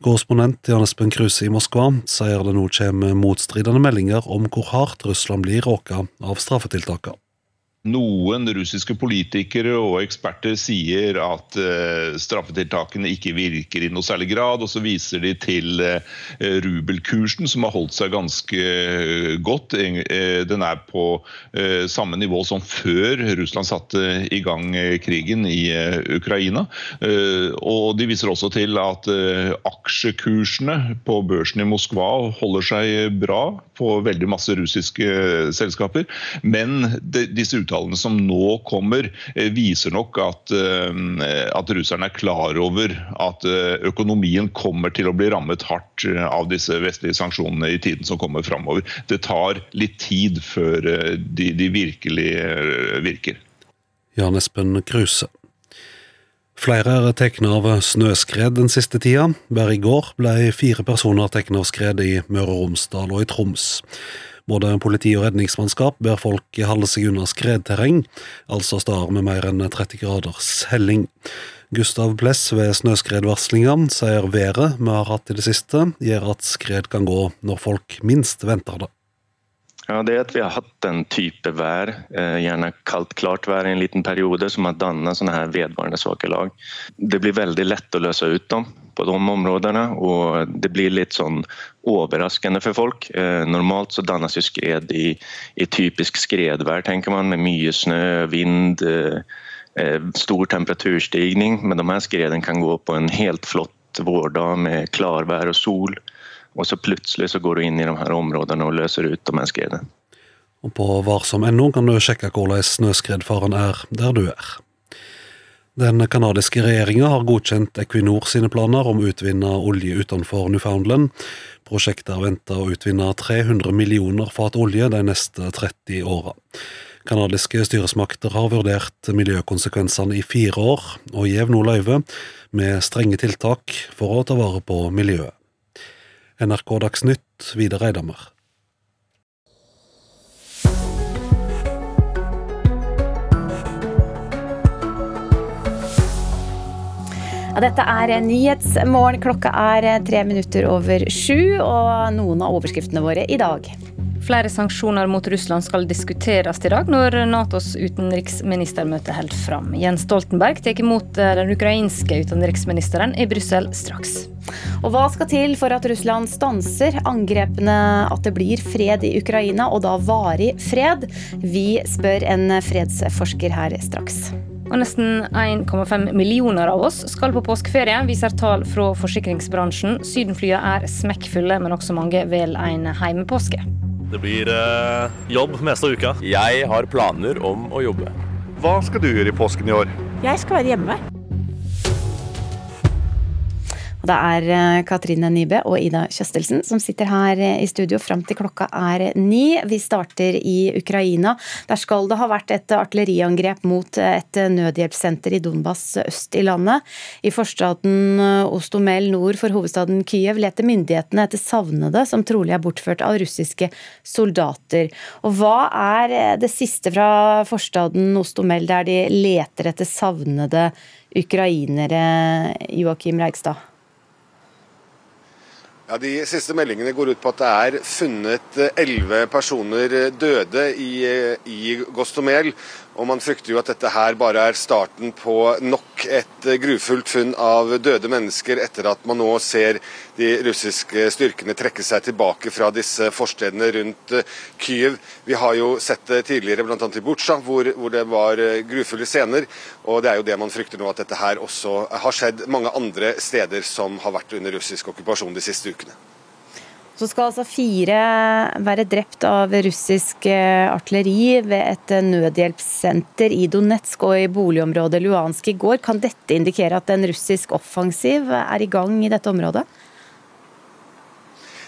Korrespondent Jan Espen Kruse i Moskva sier det nå kommer motstridende meldinger om hvor hardt Russland blir råka av straffetiltakene. Noen russiske politikere og eksperter sier at uh, straffetiltakene ikke virker i noe særlig grad, og så viser de til uh, rubelkursen, som har holdt seg ganske uh, godt. den er på samme nivå som før Russland satte i gang krigen i Ukraina. og de viser også til at aksjekursene på børsen i Moskva holder seg bra på veldig masse russiske selskaper, men disse uttalelsene uttalelsene som nå kommer, eh, viser nok at, eh, at russerne er klar over at eh, økonomien kommer til å bli rammet hardt av disse vestlige sanksjonene i tiden som kommer framover. Det tar litt tid før de, de virkelig virker. Jan Espen Kruse. Flere er tatt av snøskred den siste tida. Bare i går ble fire personer tatt av skred i Møre og Romsdal og i Troms. Både politi og redningsmannskap ber folk holde seg unna skredterreng, altså steder med mer enn 30 graders helling. Gustav Pless ved snøskredvarslinga sier været vi har hatt i det siste, gjør at skred kan gå når folk minst venter det. Ja, det er at vi har hatt en type vær, eh, gjerne kaldt, klart vær i en liten periode, som har dannet sånne her vedvarende svake lag. Det blir veldig lett å løse ut dem på de områdene, og det blir litt sånn overraskende for folk. Eh, normalt så dannes jo skred i, i typisk skredvær, tenker man, med mye snø, vind, eh, stor temperaturstigning. Men de her skredene kan gå på en helt flott vårdag med klarvær og sol. Og så plutselig så går du inn i de her områdene og løser ut de her skredene. Og på varsom.no kan du sjekke hvordan snøskredfaren er der du er. Den canadiske regjeringa har godkjent Equinor sine planer om å utvinne olje utenfor Newfoundland. Prosjektet er venta å utvinne 300 millioner fat olje de neste 30 åra. Canadiske styresmakter har vurdert miljøkonsekvensene i fire år, og gjev nå løyve med strenge tiltak for å ta vare på miljøet. NRK Dagsnytt, Vidar Eidhammer. Ja, dette er Nyhetsmorgen. Klokka er tre minutter over sju, og noen av overskriftene våre i dag. Flere sanksjoner mot Russland skal diskuteres i dag, når Natos utenriksministermøte holder fram. Jens Stoltenberg tar imot eh, den ukrainske utenriksministeren i Brussel straks. Og hva skal til for at Russland stanser angrepene, at det blir fred i Ukraina, og da varig fred? Vi spør en fredsforsker her straks. Og nesten 1,5 millioner av oss skal på påskeferie, viser tall fra forsikringsbransjen. Sydenflyene er smekkfulle, men også mange vel en heimepåske. Det blir eh, jobb meste av uka. Jeg har planer om å jobbe. Hva skal du gjøre i påsken i år? Jeg skal være hjemme. Og det er eh, Katrine Nybø og Ida Kjøstelsen som sitter her eh, i studio fram til klokka er ni. Vi starter i Ukraina. Der skal det ha vært et artilleriangrep mot et nødhjelpssenter i Donbas øst i landet. I forstaden eh, Ostomel nord for hovedstaden Kyiv leter myndighetene etter savnede som trolig er bortført av russiske soldater. Og hva er det siste fra forstaden Ostomel der de leter etter savnede ukrainere, Joakim Reigstad? Ja, De siste meldingene går ut på at det er funnet elleve personer døde i, i Gostomel. Og man frykter jo at dette her bare er starten på nok et grufullt funn av døde mennesker, etter at man nå ser de russiske styrkene trekke seg tilbake fra disse forstedene rundt Kyiv. Vi har jo sett det tidligere, bl.a. i Butsja, hvor, hvor, det var grufulle scener. Og det er jo det man frykter nå, at dette her også har skjedd mange andre steder som har vært under russisk okkupasjon de siste ukene. Så skal altså fire være drept av russisk eh, artilleri ved et nødhjelpssenter i Donetsk og i boligområdet Luansk i går. Kan dette indikere at en russisk offensiv er i gang i dette området?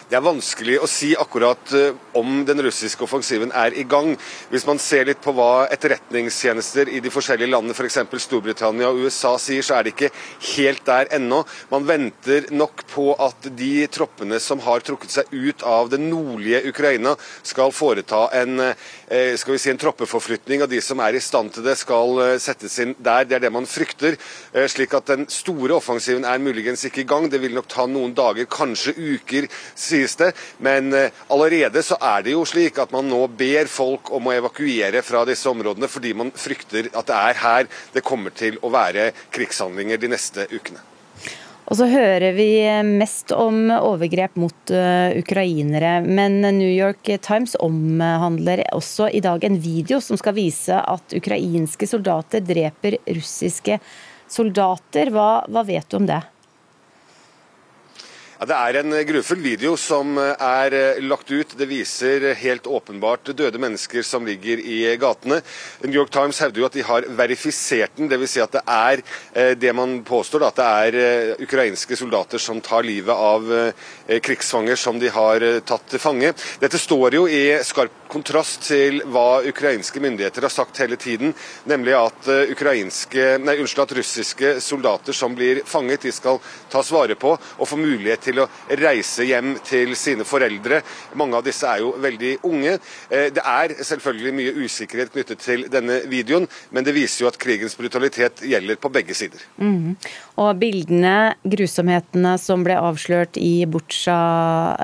Det er vanskelig å si akkurat eh, om den russiske offensiven er i gang. Hvis man ser litt på hva etterretningstjenester i de forskjellige landene, f.eks. For Storbritannia og USA, sier, så er det ikke helt der ennå. Man venter nok på at de troppene som har trukket seg ut av det nordlige Ukraina, skal foreta en, eh, skal vi si, en troppeforflytning, og de som er i stand til det, skal eh, settes inn der. Det er det man frykter. Slik at den store offensiven er muligens ikke i gang. Det vil nok ta noen dager, kanskje uker sies det. Men eh, allerede så er det jo slik at man nå ber folk om å evakuere fra disse områdene, fordi man frykter at det er her det kommer til å være krigshandlinger de neste ukene. Og så hører vi mest om overgrep mot uh, ukrainere, men New York Times omhandler også i dag en video som skal vise at ukrainske soldater dreper russiske soldater. Hva, hva vet du om det? Ja, det er en grufull video som er eh, lagt ut. Det viser helt åpenbart døde mennesker som ligger i gatene. New York Times hevder jo at de har verifisert den, dvs. Si at det er eh, det man påstår, at det er eh, ukrainske soldater som tar livet av krigsfanger som de har tatt til fange. Dette står jo i skarp kontrast til hva ukrainske myndigheter har sagt hele tiden, nemlig at, nei, unnskyld, at russiske soldater som blir fanget, de skal tas vare på og få mulighet til å reise hjem til sine foreldre. Mange av disse er jo veldig unge. Eh, det er selvfølgelig mye usikkerhet knyttet til denne videoen, men det viser jo at krigens brutalitet gjelder på begge sider. Mm. Og bildene, grusomhetene som ble avslørt i Butsja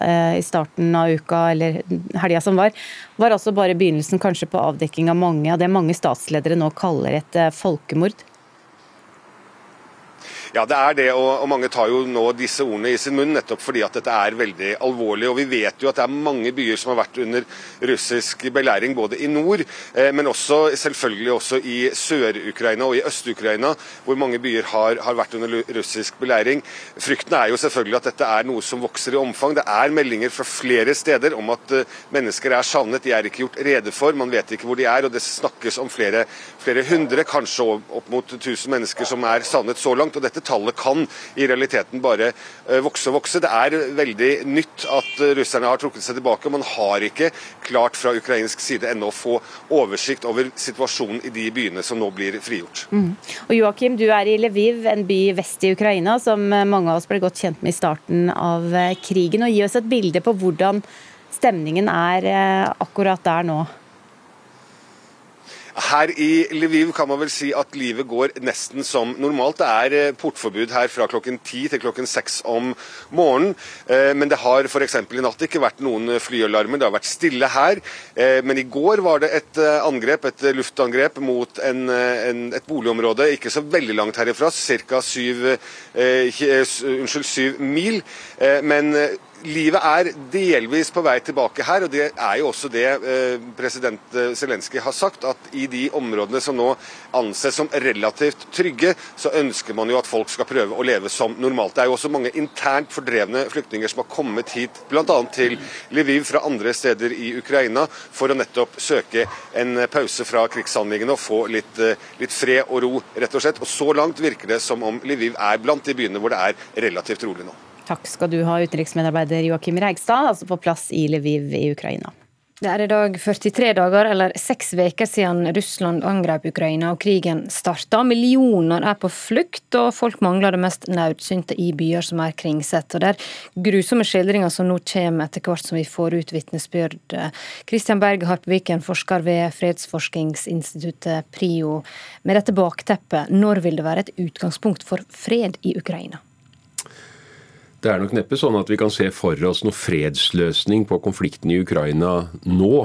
eh, i starten av uka, eller helga som var, var altså bare begynnelsen kanskje på avdekking av mange av det mange statsledere nå kaller et eh, folkemord? Ja, det er det, og, mange tar jo nå disse ordene i sin munn nettopp fordi at dette er veldig alvorlig. og Vi vet jo at det er mange byer som har vært under russisk belæring, både i nord, eh, men også selvfølgelig også i Sør-Ukraina og i Øst-Ukraina, hvor mange byer har, har, vært under russisk belæring. Frykten er jo selvfølgelig at dette er noe som vokser i omfang. Det er meldinger fra flere steder om at uh, mennesker er savnet. De er ikke gjort rede for, man vet ikke hvor de er. og Det snakkes om flere, flere hundre, kanskje opp mot 1000 mennesker som er savnet så langt. og dette tallet kan i realiteten bare eh, vokse og vokse. Det er veldig nytt at russerne har trukket seg tilbake. Man har ikke klart fra ukrainsk side ennå å få oversikt over situasjonen i de byene som nå blir frigjort. Mm. Og Joakim, du er i Lviv, en by vest i Ukraina som mange av oss ble godt kjent med i starten av eh, krigen. og Gi oss et bilde på hvordan stemningen er eh, akkurat der nå. Her i Lviv kan man vel si at livet går nesten som normalt. Det er eh, portforbud her fra klokken ti til klokken seks om morgenen. Eh, men det har f.eks. i natt ikke vært noen flyalarmer, det har vært stille her. Eh, men i går var det et angrep, et luftangrep mot en, en, et boligområde ikke så veldig langt herifra, ca. Syv, syv mil. Men livet er delvis på vei tilbake her, og det er jo også det eh, president eh, Zelenskyj har sagt. At i de områdene som nå anses som relativt trygge, så ønsker man jo at folk skal prøve å leve som normalt. Det er jo også mange internt fordrevne flyktninger som har kommet hit, bl.a. til Lviv fra andre steder i Ukraina, for å nettopp søke en pause fra krigshandlingene og få litt, eh, litt fred og ro, rett og slett. Og så langt virker det som om Lviv er blant de byene hvor det er relativt rolig nå. Takk skal du ha, utenriksmedarbeider Joakim Reigstad, altså på plass i Lviv i Ukraina. Det er i dag 43 dager, eller seks uker siden Russland angrep Ukraina og krigen starta. Millioner er på flukt, og folk mangler det mest nødsynte i byer som er kringsett. Og Det er grusomme skildringer som nå kommer etter hvert som vi får ut vitnesbyrd. Kristian Berg Harpeviken, forsker ved fredsforskningsinstituttet PRIO. Med dette bakteppet, når vil det være et utgangspunkt for fred i Ukraina? Det er nok neppe sånn at vi kan se for oss noe fredsløsning på konflikten i Ukraina nå.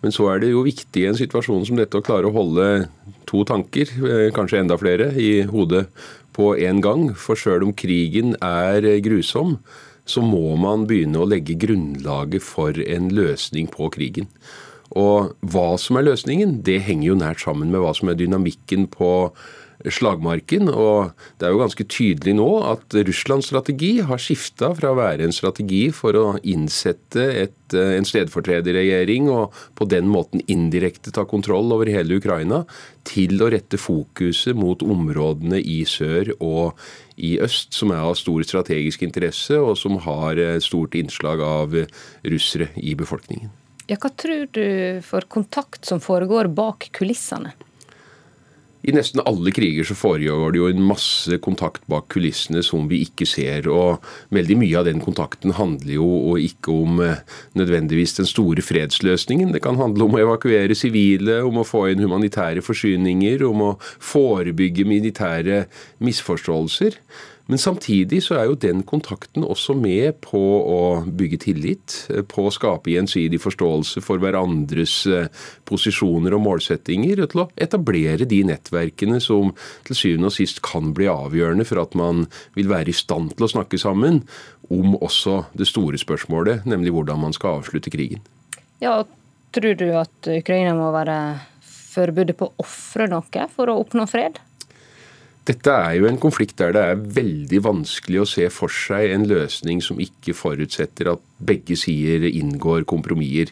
Men så er det jo viktig i en situasjon som dette å klare å holde to tanker, eh, kanskje enda flere, i hodet på en gang. For sjøl om krigen er grusom, så må man begynne å legge grunnlaget for en løsning på krigen. Og hva som er løsningen, det henger jo nært sammen med hva som er dynamikken på slagmarken. Og det er jo ganske tydelig nå at Russlands strategi har skifta fra å være en strategi for å innsette et, eh, en stedfortrederregjering og på den måten indirekte ta kontroll over hele Ukraina, til å rette fokuset mot områdene i sør og i øst, som er av stor strategisk interesse, og som har stort innslag av russere i befolkningen. Ja, hva tror du for kontakt som foregår bak kulissene? I nesten alle kriger så foregår det jo en masse kontakt bak kulissene som vi ikke ser. Og veldig mye av den kontakten handler jo ikke om eh, nødvendigvis den store fredsløsningen. Det kan handle om å evakuere sivile, om å få inn humanitære forsyninger, om å forebygge militære misforståelser. Men samtidig så er jo den kontakten også med på å bygge tillit, på å skape gjensidig forståelse for hverandres eh, posisjoner og målsettinger, og til å etablere de nettverkene som til syvende og sist kan bli avgjørende for at man vil være i stand til å snakke sammen om også det store spørsmålet, nemlig hvordan man skal avslutte krigen. Ja, Tror du at Ukraina må være forberedt på å ofre noe for å oppnå fred? Dette er jo en konflikt der det er veldig vanskelig å se for seg en løsning som ikke forutsetter at begge sider inngår kompromisser.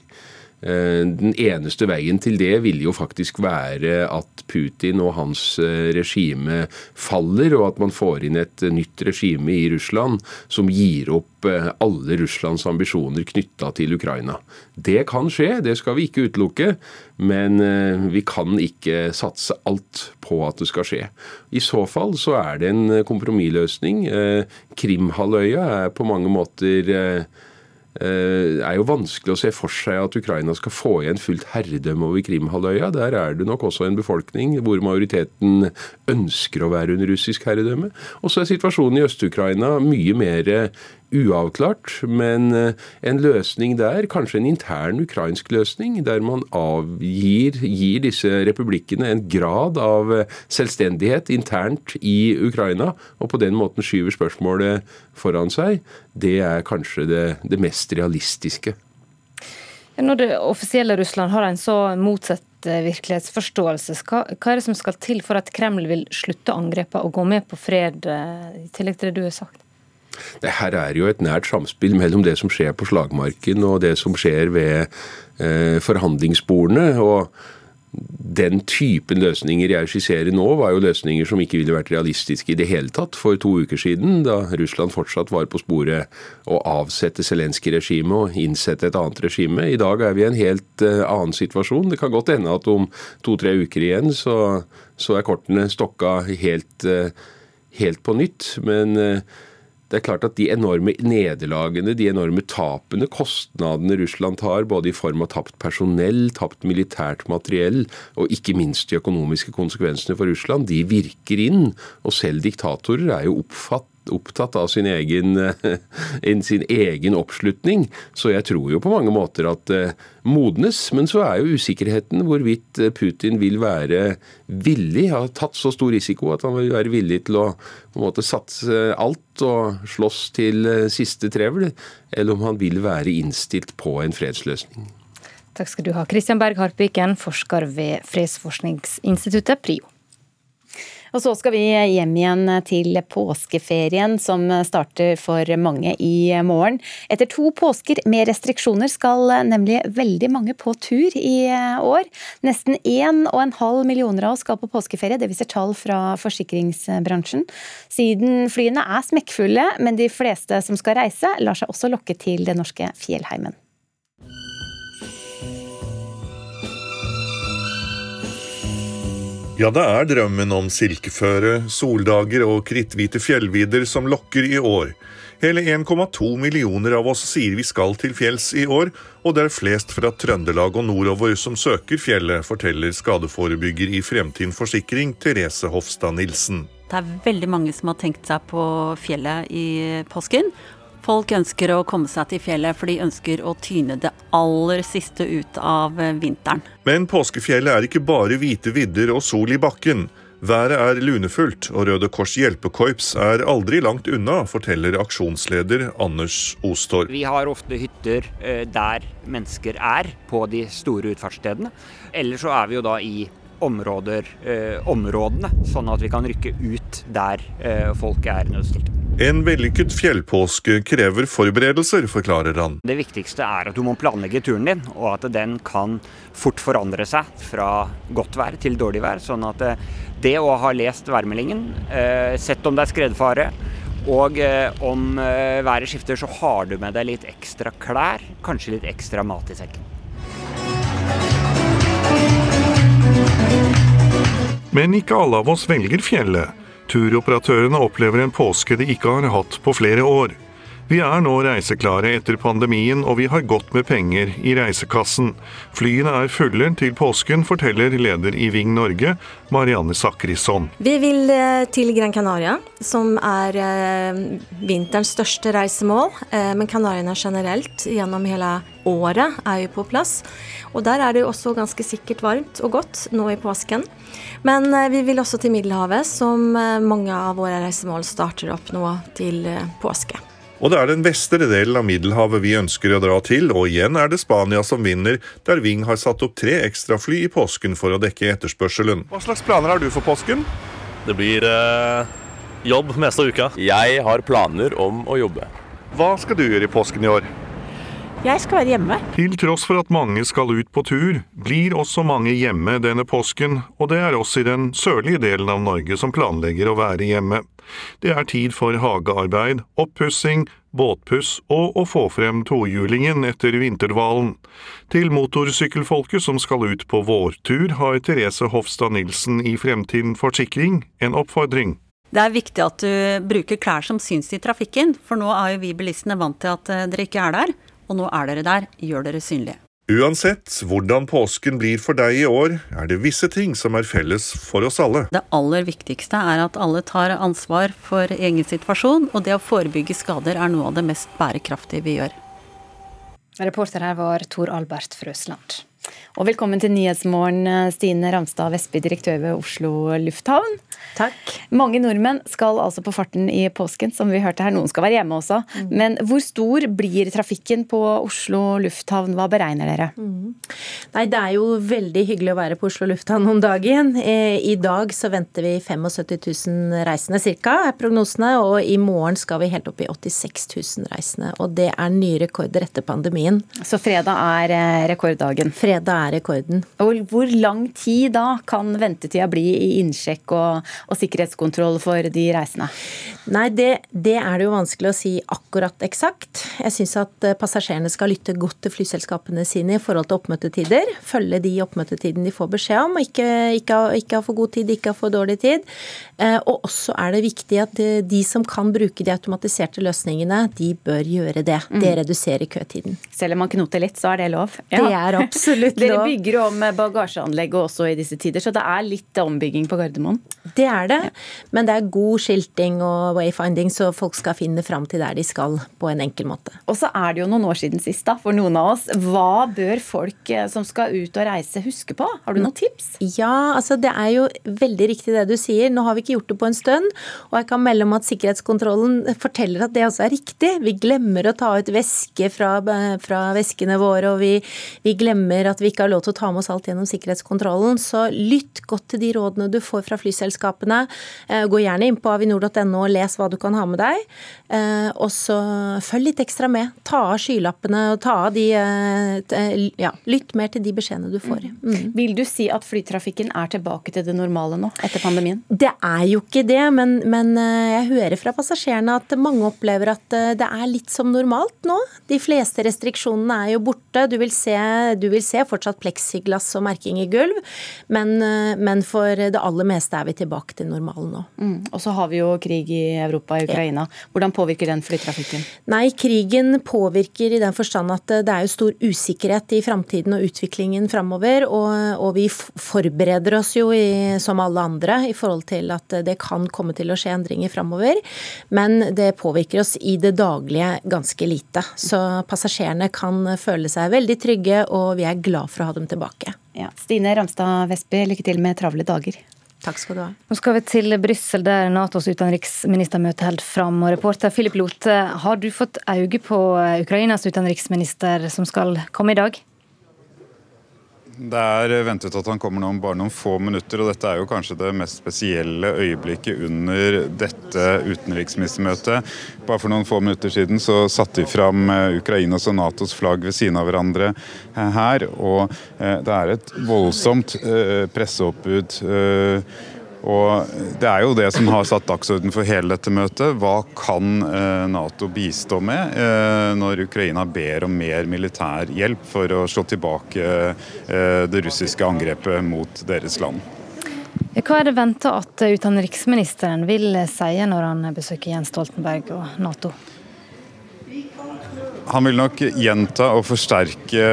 Eh, den eneste veien til det vil jo faktisk være at Putin og hans eh, regime faller, og at man får inn et nytt regime i Russland som gir opp eh, alle Russlands ambisjoner knytta til Ukraina. Det kan skje, det skal vi ikke utelukke, men vi kan ikke satse alt på at det skal skje. I så fall så er det en kompromissløsning. Krimhalvøya er på mange måter det eh, er jo vanskelig å se for seg at Ukraina skal få igjen fullt herredømme over Krimhalvøya. Der er det nok også en befolkning hvor majoriteten ønsker å være under russisk herredømme. Og så er situasjonen i Øst-Ukraina mye mer uavklart, men eh, en løsning der, kanskje en intern ukrainsk løsning, der man avgir gir disse republikkene en grad av eh, selvstendighet internt i Ukraina, og på den måten skyver spørsmålet foran seg, det er kanskje det, det mest realistiske. Når det offisielle Russland har en så motsatt eh, virkelighetsforståelse, hva, er det som skal til for at Kreml vil slutte angrepene og gå med på fred, i tillegg til det du har sagt? Det her er jo et nært samspill mellom det som skjer på slagmarken og det som skjer ved eh, forhandlingsbordene. og den typen løsninger jeg skisserer nå, var jo løsninger som ikke ville vært realistiske i det hele tatt for to uker siden, da Russland fortsatt var på sporet å avsette Zelenskyj-regimet og innsette et annet regime. I dag er vi i en helt uh, annen situasjon. Det kan godt hende at om to-tre uker igjen så, så, er kortene stokka helt, uh, helt på nytt. Men uh, det er klart at de enorme nederlagene, de enorme tapene, kostnadene Russland tar, både i form av tapt personell, tapt militært materiell, og ikke minst de økonomiske konsekvensene for Russland, de virker inn. Og selv diktatorer er jo opptatt av sin egen, sin egen, oppslutning. Så jeg tror jo på mange måter at det modnes. Men så er jo usikkerheten hvorvidt Putin vil være villig, har tatt så stor risiko at han vil være villig til å på en måte satse alt og slåss til siste trevel, eller om han vil være innstilt på en fredsløsning. Takk skal du ha, Kristian Berg Harpiken, forsker ved Fredsforskningsinstituttet PRIO. Og så skal vi hjem igjen til påskeferien, som starter for mange i morgen. Etter to påsker med restriksjoner skal nemlig veldig mange på tur i år. Nesten 1,5 millioner av oss skal på påskeferie, det viser tall fra forsikringsbransjen. Siden flyene er smekkfulle, men de fleste som skal reise, lar seg også lokke til den norske fjellheimen. Ja, det er drømmen om silkeføre, soldager og kritthvite fjellvidder som lokker i år. Hele 1,2 millioner av oss sier vi skal til fjells i år, og det er flest fra Trøndelag og nordover som søker fjellet, forteller skadeforebygger i Fremtiden Forsikring Therese Hofstad Nilsen. det er veldig mange som har tenkt seg på fjellet i påsken. Folk ønsker å komme seg til fjellet, for de ønsker å tyne det aller siste ut av vinteren. Men påskefjellet er ikke bare hvite vidder og sol i bakken. Været er lunefullt, og Røde Kors hjelpekorps er aldri langt unna, forteller aksjonsleder Anders Ostorp. Vi har ofte hytter eh, der mennesker er, på de store utfartsstedene. Eller så er vi jo da i områder, eh, områdene, sånn at vi kan rykke ut der eh, folk er nødstilt. En vellykket fjellpåske krever forberedelser, forklarer han. Det viktigste er at du må planlegge turen din, og at den kan fort forandre seg fra godt vær til dårlig vær. Sånn at eh, det å ha lest værmeldingen, sett om det er skredfare, og om været skifter, så har du med deg litt ekstra klær, kanskje litt ekstra mat i sekken. Men ikke alle av oss velger fjellet. Turoperatørene opplever en påske de ikke har hatt på flere år. Vi er nå reiseklare etter pandemien, og vi har godt med penger i reisekassen. Flyene er fulle til påsken, forteller leder i Ving Norge, Marianne Sakrisson. Vi vil eh, til Gran Canaria, som er eh, vinterens største reisemål. Eh, men Kanariene generelt gjennom hele året er jo på plass. Og der er det jo også ganske sikkert varmt og godt nå i påsken. Men vi vil også til Middelhavet, som mange av våre reisemål starter opp nå til påske. Og det er den vestre delen av Middelhavet vi ønsker å dra til, og igjen er det Spania som vinner, der Ving har satt opp tre ekstrafly i påsken for å dekke etterspørselen. Hva slags planer har du for påsken? Det blir eh, jobb meste av uka. Jeg har planer om å jobbe. Hva skal du gjøre i påsken i år? Jeg skal være hjemme. Til tross for at mange skal ut på tur, blir også mange hjemme denne påsken, og det er oss i den sørlige delen av Norge som planlegger å være hjemme. Det er tid for hagearbeid, oppussing, båtpuss og å få frem tohjulingen etter vinterdvalen. Til motorsykkelfolket som skal ut på vårtur, har Therese Hofstad Nilsen i Fremtiden Forsikring en oppfordring. Det er viktig at du bruker klær som syns i trafikken, for nå er jo vi bilistene vant til at eh, dere ikke er der. Og nå er dere der, gjør dere synlige. Uansett hvordan påsken blir for deg i år, er det visse ting som er felles for oss alle. Det aller viktigste er at alle tar ansvar for egen situasjon, og det å forebygge skader er noe av det mest bærekraftige vi gjør. Reporter her var Tor Albert Frøsland. Og velkommen til Nyhetsmorgen, Stine Ramstad Vestby, direktør ved Oslo lufthavn. Takk. Mange nordmenn skal altså på farten i påsken, som vi hørte her. Noen skal være hjemme også. Mm. Men hvor stor blir trafikken på Oslo lufthavn? Hva beregner dere? Mm. Nei, Det er jo veldig hyggelig å være på Oslo lufthavn om dagen. Eh, I dag så venter vi 75 000 reisende ca. er prognosene. Og i morgen skal vi helt opp i 86 000 reisende. Og det er nye rekorder etter pandemien. Så fredag er eh, rekorddagen? Fredag er rekorden. Og hvor lang tid da kan ventetida bli i innsjekk og, og sikkerhetskontroll for de reisende? Nei, det, det, er det jo vanskelig å si akkurat eksakt. Jeg syns at eh, passasjerene skal lytte godt til flyselskapene sine i forhold til oppmøtetider. Følge de oppmøtetidene de får beskjed om, ikke, ikke, ikke ha for god tid, ikke ha for dårlig tid. Eh, og også er det viktig at de som kan bruke de automatiserte løsningene, de bør gjøre det. Det mm. reduserer køtiden. Selv om man knoter litt, så er det lov? Ja. Det er absolutt lov. Dere bygger om bagasjeanlegget også i disse tider, så det er litt ombygging på Gardermoen? Det er det, men det er god skilting og wayfinding, så folk skal finne fram til der de skal på en enkel måte. Og så er det jo noen år siden sist, da, for noen av oss. Hva bør folk eh, som skal ut og reise, huske på? Har du noen tips? Ja, altså det er jo veldig riktig det du sier. Nå har vi ikke gjort det på en stund, og jeg kan melde om at sikkerhetskontrollen forteller at det også er riktig. Vi glemmer å ta ut væske fra, fra veskene våre, og vi, vi glemmer at vi ikke har lov til å ta med oss alt gjennom sikkerhetskontrollen. Så lytt godt til de rådene du får fra flyselskapene. Eh, gå gjerne inn på avinor.no og les hva du kan ha med deg. Eh, og så følg litt ekstra med. Ta av skylappene og ta av de eh, Ja, lytt mer til de beskjedene du får. Mm. mm. Vil du si at flytrafikken er tilbake til det normale nå, etter pandemien? Det er jo ikke det, men, men jeg hører fra passasjerene at mange opplever at det er litt som normalt nå. De fleste restriksjonene er jo borte. Du vil se, du vil se ser fortsatt pleksiglass og merking i gulv, men, men for det aller meste er vi tilbake til normalen nå. Mm. Og så har vi jo krig i Europa, i Ukraina. Hvordan påvirker den flytrafikken? Nei, krigen påvirker i den forstand at det er jo stor usikkerhet i framtiden og utviklingen framover. Og, og, vi forbereder oss jo i, som alle andre i forhold til at det kan komme til å skje endringer framover. Men det påvirker oss i det daglige ganske lite. Så passasjerene kan føle seg veldig trygge, og vi er glad for å ha dem tilbake. Ja. Stine Ramstad Vestby, lykke til med travle dager. Takk skal du ha. Nå skal vi til Brussel, der Natos utenriksministermøte holder fram. Og reporter Philip Lote, har du fått øye på Ukrainas utenriksminister som skal komme i dag? Det er ventet at han kommer om bare noen få minutter, og dette er jo kanskje det mest spesielle øyeblikket under dette utenriksministermøtet. Bare for noen få minutter siden så satte de fram eh, Ukrainas og Natos flagg ved siden av hverandre eh, her, og eh, det er et voldsomt presseoppbud og Det er jo det som har satt dagsorden for hele dette møtet. Hva kan eh, Nato bistå med eh, når Ukraina ber om mer militær hjelp for å slå tilbake eh, det russiske angrepet mot deres land? Hva er det venta at utenriksministeren vil si når han besøker Jens Stoltenberg og Nato? Han vil nok gjenta og forsterke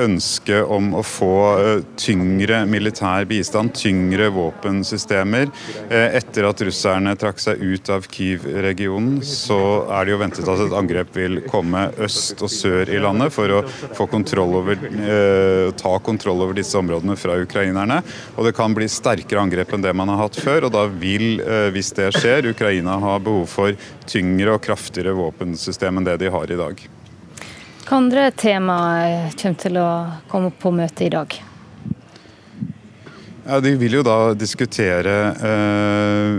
ønsket om å få eh, tyngre militær bistand, tyngre våpensystemer. Eh, etter at russerne trakk seg ut av Kyiv-regionen, så er det jo ventet at et angrep vil komme øst og sør i landet for å få kontroll over, eh, ta kontroll over disse områdene fra ukrainerne. Og det kan bli sterkere angrep enn det man har hatt før, og da vil, hvis det skjer, Ukraina ha behov for tyngre og kraftigere våpensystem enn det de har i dag. Hva andre temaer kommer til å komme opp på møtet i dag? Ja, De vil jo da diskutere eh,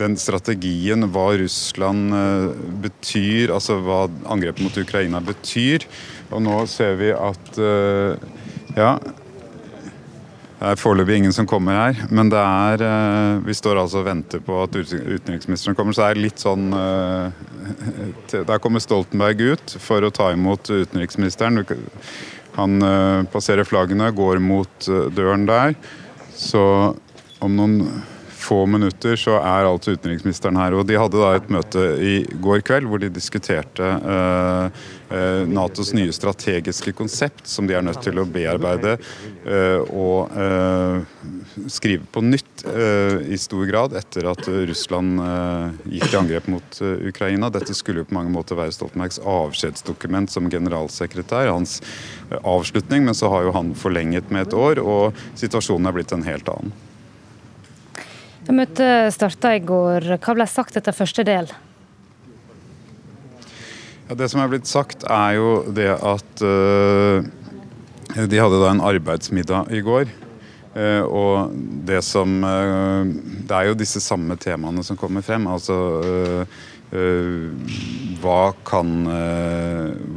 den strategien, hva Russland eh, betyr, altså hva angrepet mot Ukraina betyr. Og nå ser vi at eh, ja, det er foreløpig ingen som kommer her, men det er eh, Vi står altså og venter på at utenriksministeren kommer, så det er litt sånn eh, Der kommer Stoltenberg ut for å ta imot utenriksministeren. Han eh, passerer flaggene, går mot døren der. Så om noen få minutter så er altså utenriksministeren her. og De hadde da et møte i går kveld hvor de diskuterte uh, Natos nye strategiske konsept, som de er nødt til å bearbeide uh, og skrive på nytt i stor grad etter at Russland gikk til angrep mot Ukraina. Dette skulle jo på mange måter være Stoltenbergs avskjedsdokument som generalsekretær, hans avslutning, men så har jo han forlenget med et år, og situasjonen er blitt en helt annen. Møtet starta i går. Hva ble sagt etter første del? Ja, det som er blitt sagt, er jo det at uh, de hadde da en arbeidsmiddag i går. Uh, og det som uh, Det er jo disse samme temaene som kommer frem. Altså hva kan,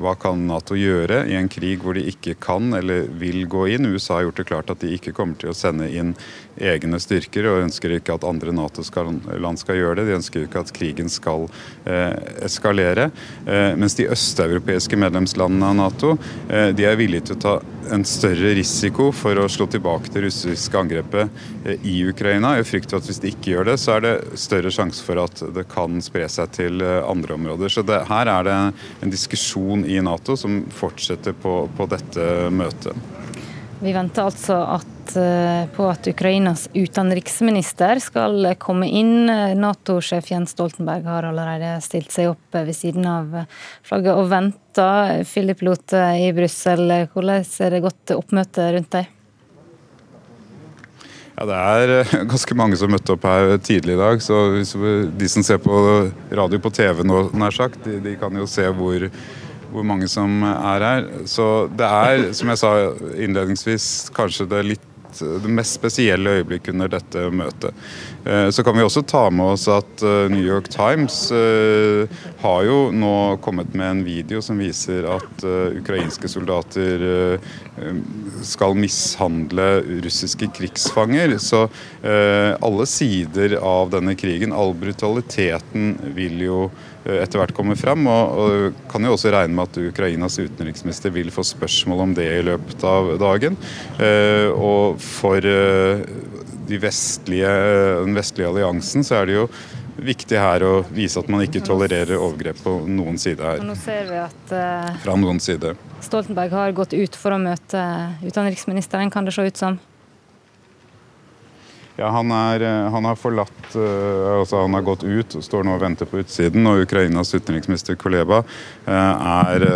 hva kan, Nato gjøre i en krig hvor de ikke kan eller vil gå inn? USA har gjort det klart at de ikke kommer til å sende inn egne styrker og ønsker ikke at andre Nato-land skal gjøre det. De ønsker ikke at krigen skal eh, eskalere. Eh, mens de østeuropeiske medlemslandene av Nato eh, de er villige til å ta en større risiko for å slå tilbake det russiske angrepet eh, i Ukraina. Jeg frykter at hvis de ikke gjør det, så er det større sjanse for at det kan spre seg til eh, andre områder. Så det, her er det en diskusjon i Nato som fortsetter på, på dette møtet. Vi venter altså at, eh, på at Ukrainas utenriksminister skal komme inn. Nato-sjef Jens Stoltenberg har allerede stilt seg opp ved siden av flagget og venter. Philip Lote i Brussel, hvordan er det gått oppmøte rundt deg? Ja, Det er eh, ganske mange som møtte opp her tidlig i dag. så De som ser på radio på TV nå, nær sagt, de, de kan jo se hvor hvor mange som er her. Så det er, som jeg sa innledningsvis, kanskje det litt det mest spesielle øyeblikket under dette møtet. Eh, så kan vi også ta med oss at eh, New York Times eh, har jo nå kommet med en video som viser at ukrainske soldater skal mishandle russiske krigsfanger. Så alle sider av denne krigen, all brutaliteten, vil jo etter hvert kommer frem. Og, og kan jo også regne med at Ukrainas utenriksminister vil få spørsmål om det i løpet av dagen. Og for de vestlige, den vestlige alliansen så er det jo viktig her å vise at man ikke tolererer overgrep på noen side her. Og nå ser vi at uh, Fra noen side. Stoltenberg har gått ut for å møte utenriksministeren, kan det se ut som? Ja, han, er, eh, han har forlatt uh, altså Han har gått ut og står nå og venter på utsiden. Og Ukrainas utenriksminister Koleba uh, er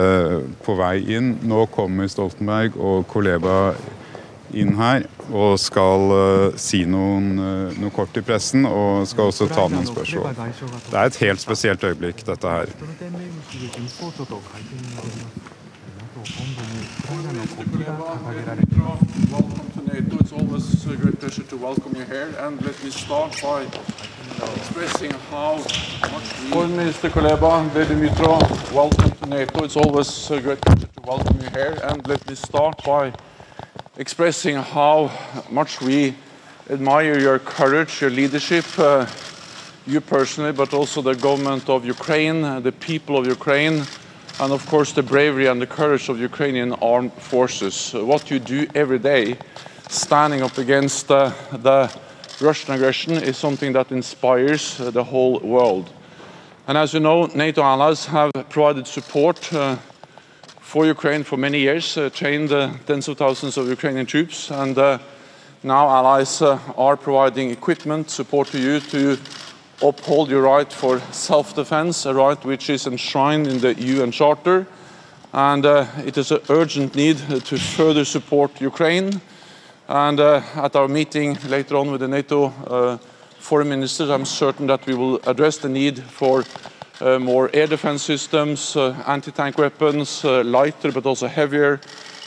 på vei inn. Nå kommer Stoltenberg og Koleba inn her og skal si noen, noe kort i pressen og skal også ta noen spørsmål. Det er et helt spesielt øyeblikk, dette her. It's always a great pleasure to welcome you here, and let me start by expressing how much we... Foreign Minister Kuleba, Dimitrov, welcome to NATO. It's always a great pleasure to welcome you here, and let me start by expressing how much we admire your courage, your leadership, uh, you personally, but also the government of Ukraine, uh, the people of Ukraine, and of course the bravery and the courage of Ukrainian armed forces. What you do every day, standing up against uh, the Russian aggression, is something that inspires uh, the whole world. And as you know, NATO allies have provided support uh, for Ukraine for many years, uh, trained uh, tens of thousands of Ukrainian troops, and uh, now allies are providing equipment, support to you to uphold your right for self-defense, a right which is enshrined in the UN Charter. And it is an urgent need to further support Ukraine. And at our meeting later on with the NATO foreign ministers, I'm certain that we will address the need for uh, more air defense systems, uh, anti-tank weapons, uh, lighter but also heavier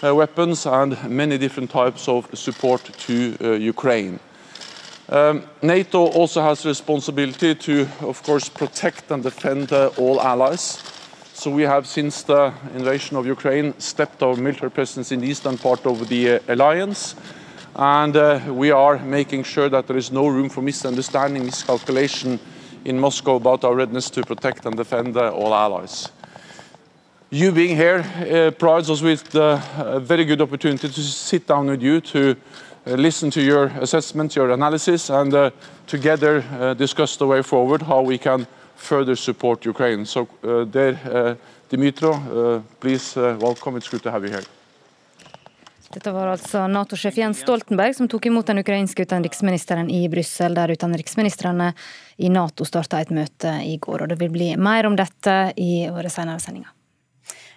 weapons, and many different types of support to Ukraine. Um, NATO also has responsibility to, of course, protect and defend all allies. So we have, since the invasion of Ukraine, stepped our military presence in the eastern part of the alliance. And uh, we are making sure that there is no room for misunderstanding, miscalculation, in Moscow about our readiness to protect and defend uh, all allies. You being here uh, provides us with uh, a very good opportunity to sit down with you, to uh, listen to your assessment, your analysis, and uh, together discuss the way forward, how we can further support Ukraine. So, there, Dimitro, please welcome. It's good to have you here. Dette var altså Nato-sjef Jens Stoltenberg som tok imot den ukrainske utenriksministeren i Brussel, der utenriksministrene i Nato starta et møte i går. Og det vil bli mer om dette i våre senere sendinger.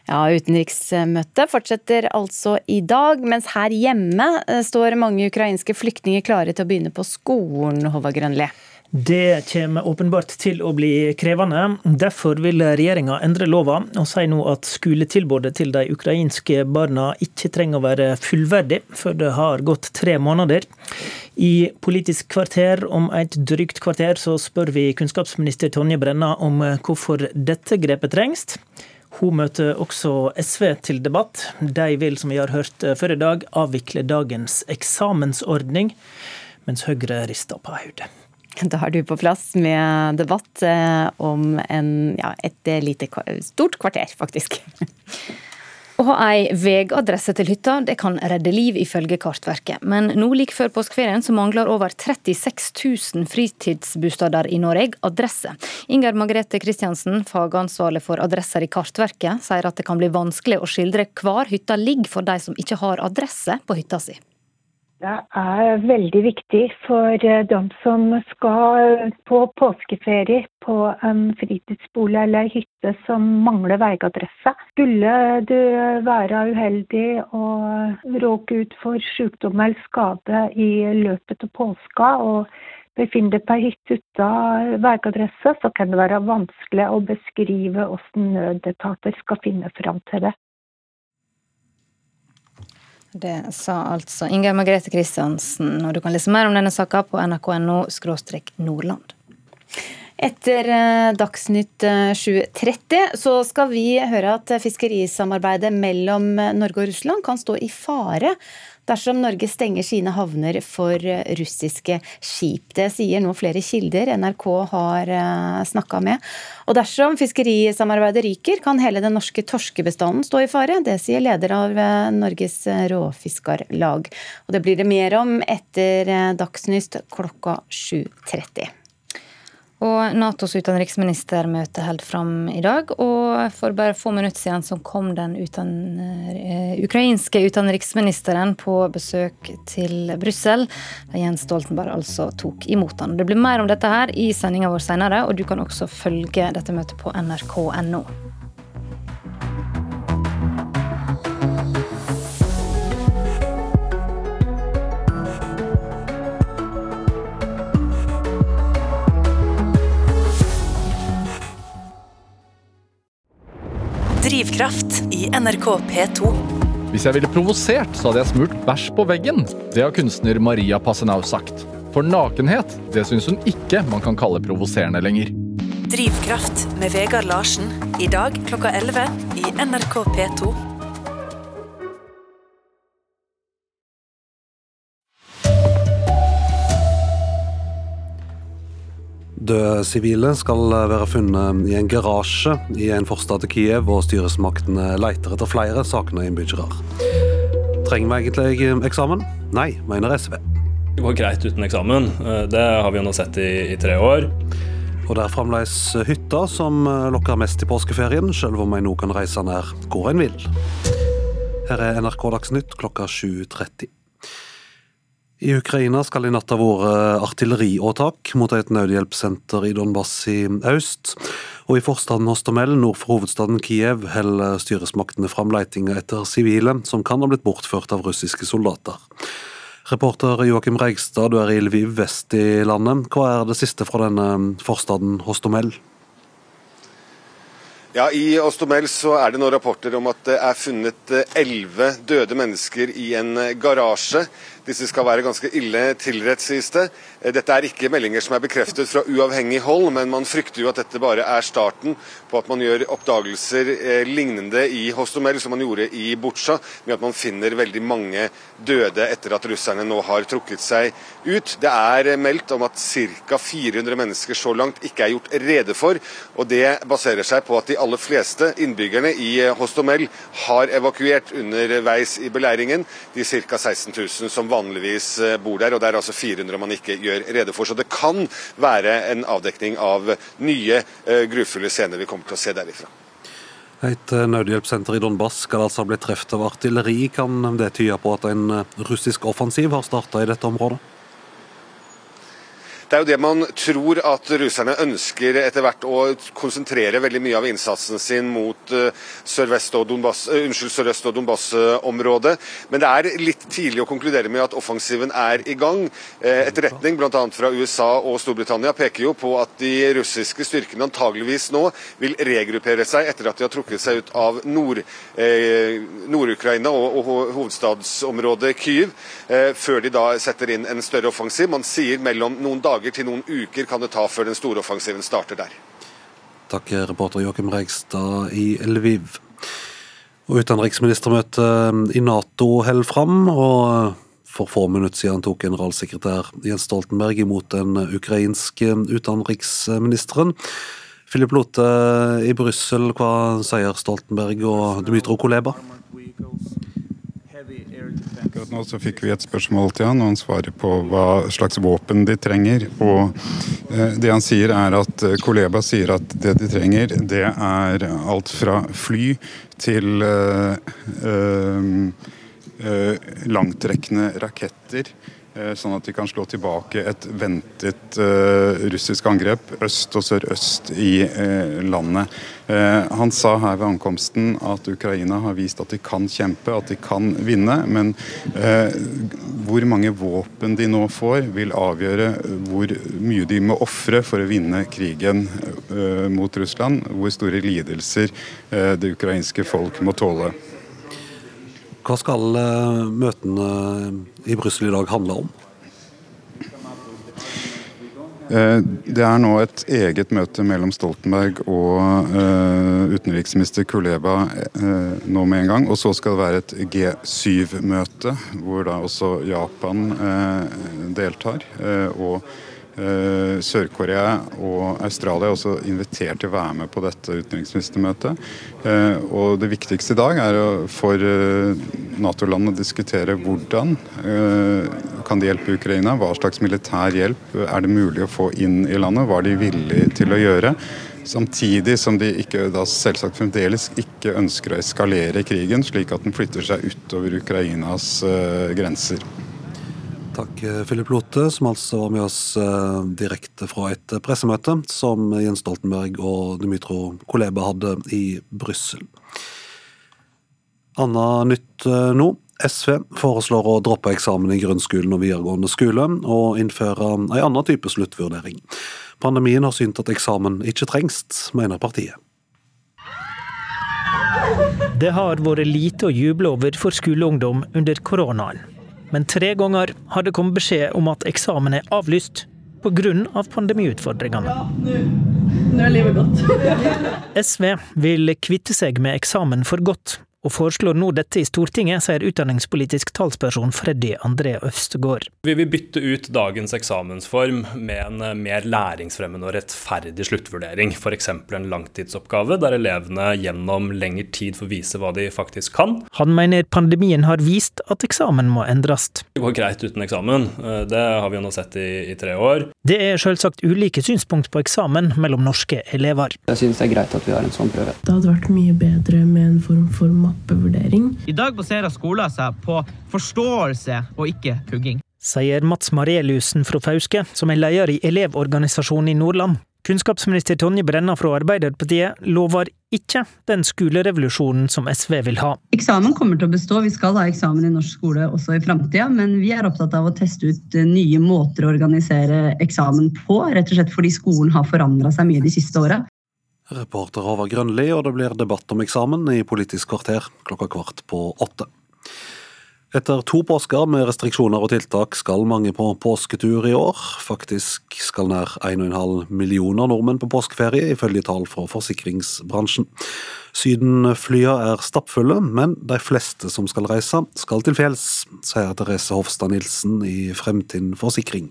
Ja, Utenriksmøtet fortsetter altså i dag, mens her hjemme eh, står mange ukrainske flyktninger klare til å begynne på skolen, Håvard Grønli. Det kommer åpenbart til å bli krevende. Derfor vil regjeringa endre lova og si nå at skoletilbudet til de ukrainske barna ikke trenger å være fullverdig før det har gått tre måneder. I Politisk kvarter om et drygt kvarter så spør vi kunnskapsminister Tonje Brenna om hvorfor dette grepet trengs. Hun møter også SV til debatt. De vil, som vi har hørt før i dag, avvikle dagens eksamensordning, mens Høyre rister på hodet. Da er du på plass med debatt eh, om en, ja, et lite, stort kvarter, faktisk. Å ha ei veiadresse til hytta det kan redde liv, ifølge Kartverket. Men nå like før påskeferien så mangler over 36 000 fritidsbosteder i Norge adresse. Inger Margrethe Kristiansen, fagansvarlig for adresser i Kartverket, sier at det kan bli vanskelig å skildre hvor hytta ligger for de som ikke har adresse på hytta si. Det er veldig viktig for eh, dem som skal på påskeferie på en fritidsbolig eller hytte som mangler veiadresse. Skulle du være uheldig og råke ut for sykdom eller skade i løpet av påska og befinne deg på ei hytte uten veiadresse, så kan det være vanskelig å beskrive hvordan nødetater skal finne fram til det. Det sa altså Inger Margrethe Kristiansen, og du kan lese mer om denne saka på nrk.no nordland. Etter eh, Dagsnytt 7.30 eh, så skal vi høre at fiskerisamarbeidet mellom Norge og Russland kan stå i fare dersom Norge stenger sine havner for russiske skip. Det sier nå flere kilder NRK har eh, snakka med. Og dersom fiskerisamarbeidet ryker, kan hele den norske torskebestanden stå i fare. Det sier leder av Norges Råfiskarlag. Og det blir det mer om etter Dagsnytt klokka 7.30. Og Natos utenriksministermøte helt fram i dag. Og for bare få minutter siden så kom den uten, uh, ukrainske utenriksministeren på besøk til Brussel. Jens Stoltenberg altså tok imot han. Det blir mer om dette her i sendinga vår senere, og du kan også følge dette møtet på nrk.no. Drivkraft i NRK P2. Hvis jeg ville provosert, så hadde jeg smurt bæsj på veggen. Det har kunstner Maria Passenau sagt. For nakenhet, det syns hun ikke man kan kalle provoserende lenger. Drivkraft med Vegard Larsen. I dag klokka 11 i NRK P2. Døde sivile skal være funnet i en garasje i en forstad til Kiev, og styresmaktene leter etter flere sakende innbyggere. Trenger vi egentlig eksamen? Nei, mener SV. Det går greit uten eksamen. Det har vi jo nå sett i, i tre år. Og det er fremdeles hytta som lokker mest i påskeferien, selv om en nå kan reise nær hvor en vil. Her er NRK Dagsnytt klokka 7.30. I Ukraina skal i natt ha vært artilleriåtak mot et nødhjelpssenter i Donbass i øst. Og i forstaden Hostomel nord for hovedstaden Kiev holder styresmaktene fram letinga etter sivile som kan ha blitt bortført av russiske soldater. Reporter Joakim Reigstad, du er i Lviv vest i landet. Hva er det siste fra denne forstaden Hostomel? Ja, I Ostomel så er det nå rapporter om at det er funnet elleve døde mennesker i en garasje. Disse skal være ganske ille tilrett, sies det. Dette er ikke meldinger som er bekreftet fra uavhengig hold, men man frykter jo at dette bare er starten på at man gjør oppdagelser eh, lignende i Hostomel som man gjorde i Butsja, med at man finner veldig mange døde etter at russerne nå har trukket seg ut. Det er meldt om at ca. 400 mennesker så langt ikke er gjort rede for, og det baserer seg på at de aller fleste innbyggerne i Hostomel har evakuert underveis i beleiringen, de ca. 16 000 som vanligvis eh, bor der, og det er altså 400 man ikke gjør rede for. Så det kan være en avdekning av nye uh, grufulle scener vi kommer til å se derifra. Et eh, nødhjelpssenter i Donbass skal altså ha blitt truffet av artilleri. Kan det tyde på at en russisk offensiv har starta i dette området? Det er jo det man tror at russerne ønsker etter hvert å konsentrere veldig mye av innsatsen sin mot uh, unnskyld, sørøst- og Donbass-området. Men det er litt tidlig å konkludere med at offensiven er i gang. Uh, etterretning bl.a. fra USA og Storbritannia peker jo på at de russiske styrkene antageligvis nå vil regruppere seg etter at de har trukket seg ut av Nord-Ukraina Nord og, og, hovedstadsområdet Kyiv, før de da setter inn en større offensiv. Man sier mellom noen dager dager til noen uker kan det ta før den store offensiven starter der. Takk, reporter Joakim Reigstad i Lviv. Og Utenriksministermøtet i Nato holder fram. og For få minutter siden tok generalsekretær Jens Stoltenberg imot den ukrainske utenriksministeren. Philip Lote i Brussel, hva sier Stoltenberg og Dmytro Kuleba? Akkurat nå så fikk vi et spørsmål til han, og han svarer på hva slags våpen de trenger. Og eh, det han sier er at eh, Koleba sier at det de trenger, det er alt fra fly til øh, eh langtrekkende raketter. Eh, sånn at de kan slå tilbake et ventet uh, russisk angrep øst og sørøst i uh, landet. Han sa her ved ankomsten at Ukraina har vist at de kan kjempe, at de kan vinne. Men hvor mange våpen de nå får, vil avgjøre hvor mye de må ofre for å vinne krigen mot Russland. Hvor store lidelser det ukrainske folk må tåle. Hva skal eh, møtene i Brussel i dag handle om? Eh, det er nå et eget møte mellom Stoltenberg og uh, utenriksminister Kuleba nå med en gang. Og så skal det være et G7-møte, hvor da også Japan deltar. og Eh, Sør-Korea og Australia er også invitert til å være med på dette utenriksministermøtet. Eh, og Det viktigste i dag er for eh, Nato-landene å diskutere hvordan kan de hjelpe Ukraina, hva slags militær hjelp er det mulig å få inn i landet, hva er de villige til å gjøre. Samtidig som de ikke, da selvsagt fremdeles ikke ønsker å eskalere krigen, slik at den flytter seg utover Ukrainas grenser. Takk, eh, Philip Lote, som altså var med oss eh, direkte fra et pressemøte som Jens Stoltenberg og Dmytro Koleba hadde i Brussel. Anna nytt eh, nå. SV foreslår å droppe eksamen i grunnskolen og videregående skole, og innføre en annen type sluttvurdering. Pandemien har synt at eksamen ikke trengs, mener partiet. Det har vært lite å juble over for skoleungdom under koronaen men tre ganger har det kommet beskjed om at eksamen er avlyst pga. pandemiutfordringene. Ja, nå er livet godt. SV vil kvitte seg med eksamen for godt, og foreslår nå dette i Stortinget, sier utdanningspolitisk talsperson Freddy André Øvstegård. Vi vil bytte ut dagens eksamensform med en eh, mer læringsfremmende og rettferdig sluttvurdering. F.eks. en langtidsoppgave der elevene gjennom lengre tid får vise hva de faktisk kan. Han mener pandemien har vist at eksamen må endres. Det går greit uten eksamen, eh, det har vi jo nå sett i, i tre år. Det er selvsagt ulike synspunkt på eksamen mellom norske elever. Jeg synes det er greit at vi har en sånn prøve. Det hadde vært mye bedre med en form for mappevurdering. I dag baserer skolen seg på forståelse og ikke pugging. Sier Mats Marielusen fra Fauske, som er leder i Elevorganisasjonen i Nordland. Kunnskapsminister Tonje Brenna fra Arbeiderpartiet lover ikke den skolerevolusjonen som SV vil ha. Eksamen kommer til å bestå, vi skal ha eksamen i norsk skole også i framtida. Men vi er opptatt av å teste ut eh, nye måter å organisere eksamen på. Rett og slett fordi skolen har forandra seg mye de siste åra. Reporter Håvard Grønli, og det blir debatt om eksamen i Politisk kvarter klokka kvart på åtte. Etter to påsker med restriksjoner og tiltak skal mange på påsketur i år. Faktisk skal nær 1,5 millioner nordmenn på påskeferie, ifølge tall fra forsikringsbransjen. Sydenflya er stappfulle, men de fleste som skal reise, skal til fjells, sier Therese Hofstad Nilsen i Fremtind Forsikring.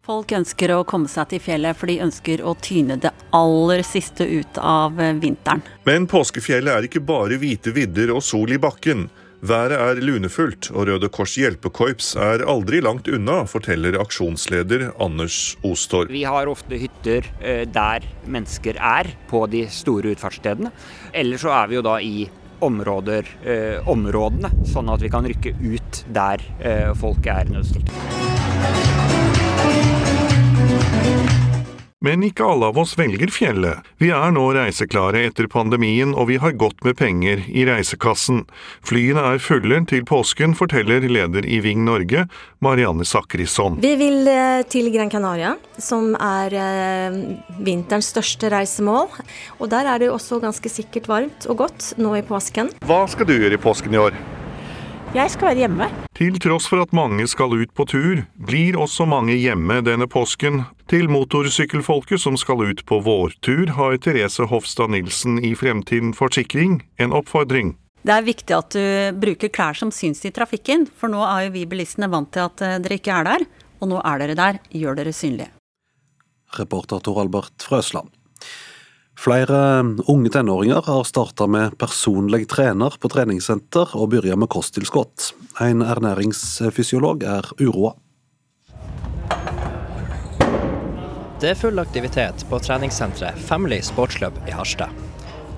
Folk ønsker å komme seg til fjellet, for de ønsker å tyne det aller siste ut av eh, vinteren. Men påskefjellet er ikke bare hvite vidder og sol i bakken. Været er lunefullt, og Røde Kors hjelpekorps er aldri langt unna, forteller aksjonsleder Anders Ostorp. Vi har ofte hytter eh, der mennesker er, på de store utfartsstedene. Eller så er vi jo da i områder, eh, områdene, sånn at vi kan rykke ut der eh, folk er nødstilt. Men ikke alle av oss velger fjellet. Vi er nå reiseklare etter pandemien, og vi har godt med penger i reisekassen. Flyene er fulle til påsken, forteller leder i Ving Norge, Marianne Sakrisson. Vi vil eh, til Gran Canaria, som er eh, vinterens største reisemål. Og der er det også ganske sikkert varmt og godt nå i påsken. Hva skal du gjøre i påsken i år? Jeg skal være hjemme. Til tross for at mange skal ut på tur, blir også mange hjemme denne påsken. Til motorsykkelfolket som skal ut på vårtur, har Therese Hofstad Nilsen i Fremtiden Forsikring en oppfordring. Det er viktig at du bruker klær som syns i trafikken, for nå er jo vi bilistene vant til at eh, dere ikke er der, og nå er dere der. Gjør dere synlige. Reporter Tor Albert Frøsland. Flere unge tenåringer har starta med personlig trener på treningssenter og begynner med kosttilskudd. En ernæringsfysiolog er uroa. Det er full aktivitet på treningssenteret Family Sportsklubb i Harstad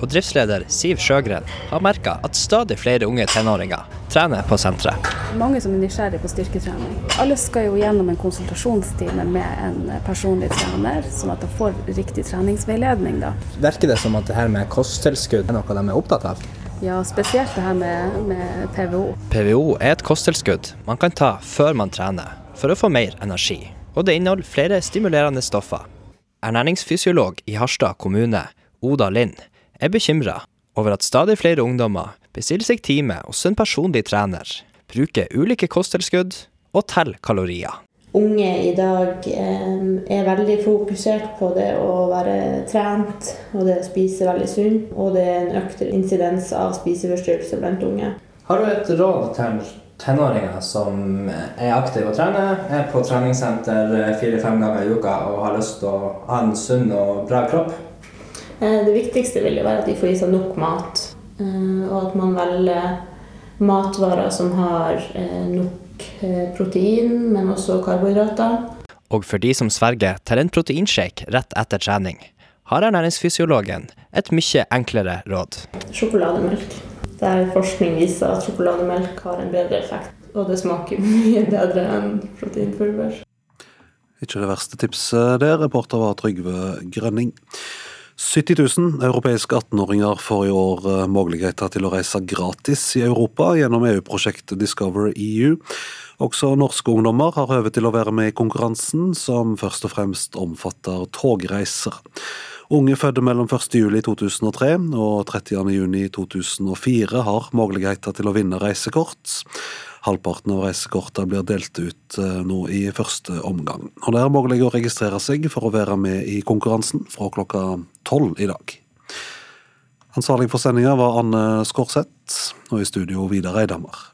og driftsleder Siv Sjøgren har merka at stadig flere unge tenåringer trener på senteret. Mange som er nysgjerrig på styrketrening. Alle skal jo gjennom en konsultasjonstime med en personlig trener, sånn at de får riktig treningsveiledning. Da. Virker det som at det her med kosttilskudd er noe de er opptatt av? Ja, spesielt det her med, med PVO. PVO er et kosttilskudd man kan ta før man trener, for å få mer energi. Og det inneholder flere stimulerende stoffer. Ernæringsfysiolog i Harstad kommune, Oda Lind, er bekymra over at stadig flere ungdommer bestiller seg time hos en personlig trener, bruker ulike kosttilskudd og teller kalorier. unge i dag eh, er veldig fokusert på det å være trent og det å spise veldig sunt. Og det er en økt insidens av spiseforstyrrelser blant unge. Har du et råd til tenåringer som er aktive og trener, er på treningssenter fire-fem ganger i uka og har lyst til å ha en sunn og bra kropp? Eh, det viktigste vil jo være at de får i seg nok mat, eh, og at man velger matvarer som har nok Eh, protein, men også karbohydrater. Og for de som sverger til en proteinshake rett etter trening, har ernæringsfysiologen et mye enklere råd. Sjokolademelk. Der forskning viser at sjokolademelk har en bedre effekt. Og det smaker mye bedre enn proteinpulver. Ikke det verste tipset der. Reporter var Trygve Grønning. 70 000 europeiske 18-åringer får i år eh, muligheter til å reise gratis i Europa gjennom EU-prosjektet Discover EU. Også norske ungdommer har høve til å være med i konkurransen, som først og fremst omfatter togreiser. Unge fødte mellom 1.7.2003 og 30.6.2004 har muligheter til å vinne reisekort. Halvparten av reisekortene blir delt ut eh, nå i første omgang. Og Det er mulig å registrere seg for å være med i konkurransen fra klokka tolv i dag. Ansvarlig for sendinga var Anne Skårseth, og i studio Vidar Eidhammer.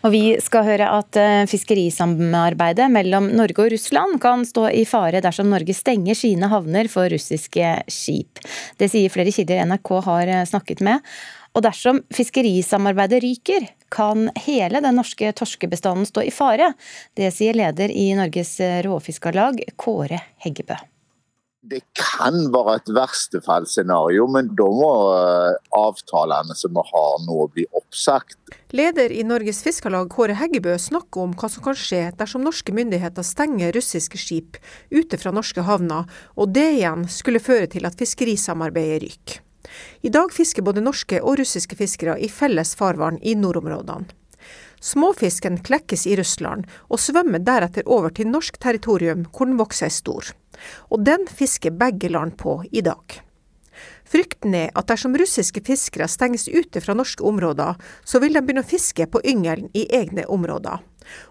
Og vi skal høre at eh, fiskerisamarbeidet mellom Norge og Russland kan stå i fare dersom Norge stenger sine havner for russiske skip. Det sier flere kilder NRK har eh, snakket med. Og dersom fiskerisamarbeidet ryker, kan hele den norske torskebestanden stå i fare. Det sier leder i Norges Råfiskarlag, Kåre Heggebø. Det kan være et verstefallsscenario, men da må eh, avtalene som vi har nå bli oppsagt. Leder i Norges Fiskarlag Kåre Heggebø snakker om hva som kan skje dersom norske myndigheter stenger russiske skip ute fra norske havner, og det igjen skulle føre til at fiskerisamarbeidet ryker. I dag fisker både norske og russiske fiskere i felles farvann i nordområdene. Småfisken klekkes i Russland, og svømmer deretter over til norsk territorium, hvor den vokser seg stor. Og den fisker begge land på i dag. Frykten er at dersom russiske fiskere stenges ute fra norske områder, så vil de begynne å fiske på yngelen i egne områder.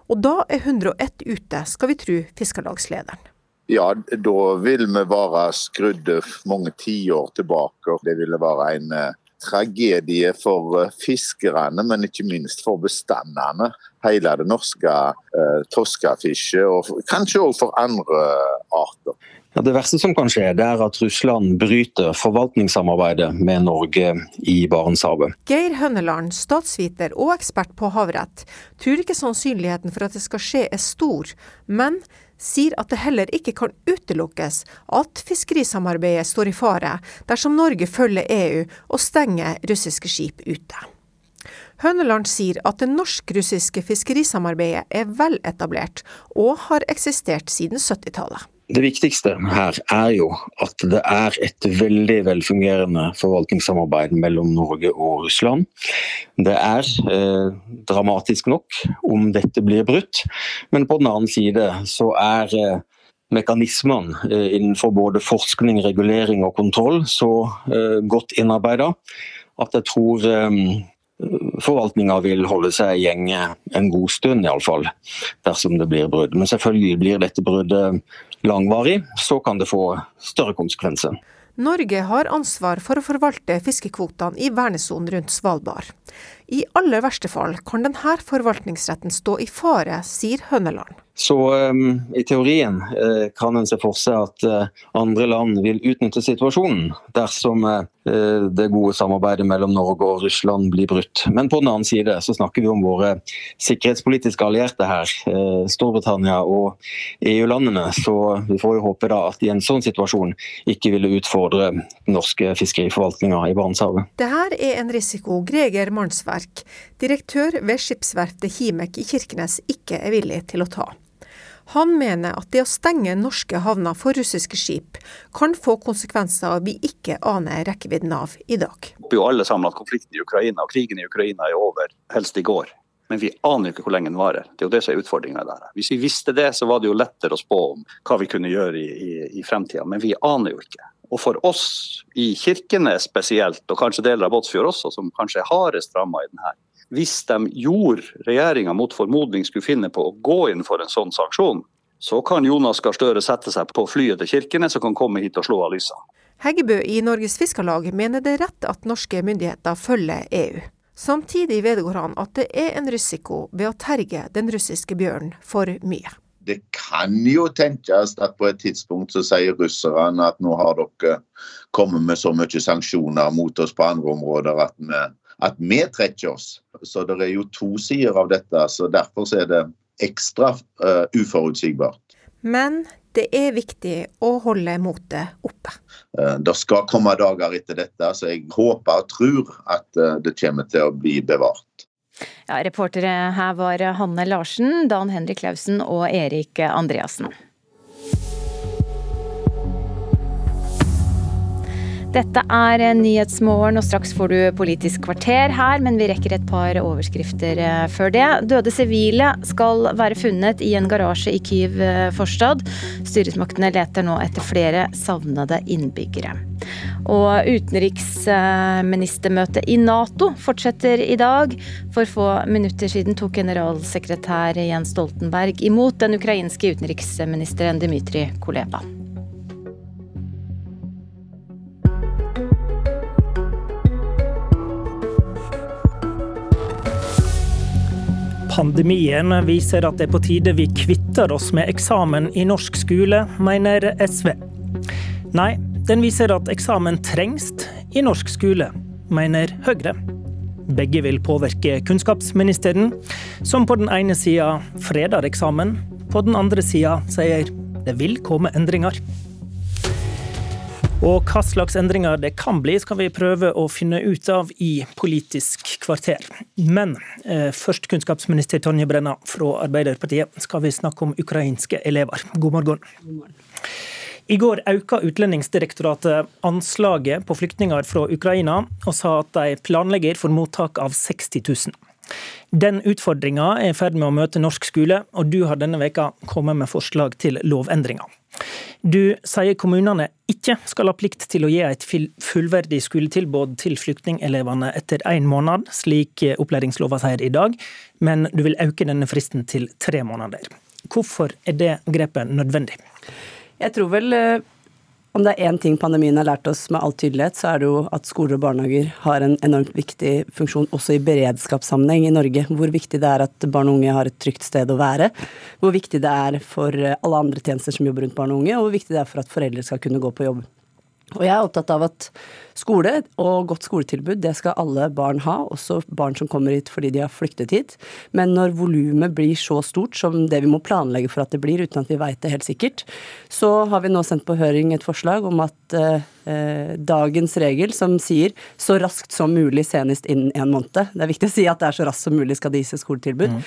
Og da er 101 ute, skal vi tro fiskerlagslederen. Ja, da vil vi være skrudd mange tiår tilbake. Det ville være en eh, tragedie for eh, fiskerne, men ikke minst for bestandene. Hele det norske eh, torskefisket, og kanskje òg for andre arter. Ja, det verste som kan skje, det er at Russland bryter forvaltningssamarbeidet med Norge i Barentshavet. Geir Hønneland, statsviter og ekspert på havrett, tror ikke sannsynligheten for at det skal skje er stor, men sier at det heller ikke kan utelukkes at fiskerisamarbeidet står i fare dersom Norge følger EU og stenger russiske skip ute. Høneland sier at det norsk-russiske fiskerisamarbeidet er vel etablert og har eksistert siden 70-tallet. Det viktigste her er jo at det er et veldig velfungerende forvaltningssamarbeid mellom Norge og Russland. Det er eh, dramatisk nok om dette blir brutt, men på den annen side så er eh, mekanismene eh, innenfor både forskning, regulering og kontroll så eh, godt innarbeida at jeg tror eh, forvaltninga vil holde seg i gjenge en god stund, iallfall, dersom det blir brudd. Men selvfølgelig blir dette bruddet langvarig, så kan det få større konsekvenser. Norge har ansvar for å forvalte fiskekvotene i vernesonen rundt Svalbard. I aller verste fall kan denne forvaltningsretten stå i fare, sier Høneland. Så um, i teorien uh, kan en se for seg at uh, andre land vil utnytte situasjonen dersom uh, det gode samarbeidet mellom Norge og Russland blir brutt. Men på den annen side så snakker vi om våre sikkerhetspolitiske allierte her, Storbritannia og EU-landene. Så vi får jo håpe da at i en sånn situasjon ikke ville utfordre den norske fiskeriforvaltninga i Barentshavet. Dette er en risiko Greger Mannsverk, direktør ved skipsverftet Himek i Kirkenes, ikke er villig til å ta. Han mener at det å stenge norske havner for russiske skip kan få konsekvenser vi ikke aner rekkevidden av i dag. Vi håper jo alle sammen at konflikten i Ukraina og krigen i Ukraina er over, helst i går. Men vi aner jo ikke hvor lenge den varer. Det er jo det som er utfordringa der. Hvis vi visste det, så var det jo lettere å spå om hva vi kunne gjøre i, i, i fremtida. Men vi aner jo ikke. Og for oss i Kirkenes spesielt, og kanskje deler av Båtsfjord også, som kanskje er hardest ramma i den her, hvis de gjorde regjeringa mot formodning skulle finne på å gå inn for en sånn sanksjon, så kan Jonas Gahr Støre sette seg på flyet til Kirkenes og kan komme hit og slå av lysene. Heggebø i Norges Fiskarlag mener det er rett at norske myndigheter følger EU. Samtidig vedgår han at det er en risiko ved å terge den russiske bjørnen for mye. Det kan jo tenkes at på et tidspunkt så sier russerne at nå har dere kommet med så mye sanksjoner mot oss på andre områder at vi, at vi trekker oss. Så det er jo to sider av dette. så Derfor er det ekstra uh, uforutsigbart. Men det er viktig å holde motet oppe. Uh, det skal komme dager etter dette, så jeg håper og tror at uh, det kommer til å bli bevart. Ja, reportere her var Hanne Larsen, Dan Henrik Klausen og Erik Andreassen. Dette er Nyhetsmorgen, og straks får du Politisk kvarter her, men vi rekker et par overskrifter eh, før det. Døde sivile skal være funnet i en garasje i Kyiv eh, forstad. Styresmaktene leter nå etter flere savnede innbyggere. Og utenriksministermøtet i Nato fortsetter i dag. For få minutter siden tok generalsekretær Jens Stoltenberg imot den ukrainske utenriksministeren Dmytrij Kuleba. Pandemien viser at det er på tide vi kvitter oss med eksamen i norsk skole, mener SV. Nei, den viser at eksamen trengs i norsk skole, mener Høyre. Begge vil påvirke kunnskapsministeren, som på den ene sida freder eksamen, på den andre sida sier det vil komme endringer. Og hva slags endringer det kan bli, skal vi prøve å finne ut av i Politisk kvarter. Men eh, først kunnskapsminister Tonje Brenna fra Arbeiderpartiet skal vi snakke om ukrainske elever. God morgen. God morgen. I går økte Utlendingsdirektoratet anslaget på flyktninger fra Ukraina, og sa at de planlegger for mottak av 60 000. Den utfordringa er i ferd med å møte norsk skole, og du har denne veka kommet med forslag til lovendringer. Du sier kommunene ikke skal ha plikt til å gi et fullverdig skoletilbud til flyktningelevene etter én måned, slik opplæringslova sier i dag, men du vil øke denne fristen til tre måneder. Hvorfor er det grepet nødvendig? Jeg tror vel eh, om det er én ting pandemien har lært oss med all tydelighet, så er det jo at skoler og barnehager har en enormt viktig funksjon også i beredskapssammenheng i Norge. Hvor viktig det er at barn og unge har et trygt sted å være. Hvor viktig det er for alle andre tjenester som jobber rundt barn og unge, og hvor viktig det er for at foreldre skal kunne gå på jobb. Og jeg er opptatt av at skole og godt skoletilbud, det skal alle barn ha, også barn som kommer hit fordi de har flyktet hit. Men når volumet blir så stort som det vi må planlegge for at det blir, uten at vi veit det helt sikkert, så har vi nå sendt på høring et forslag om at eh, eh, dagens regel som sier så raskt som mulig senest innen en måned. Det er viktig å si at det er så raskt som mulig skal det gis et skoletilbud. Mm.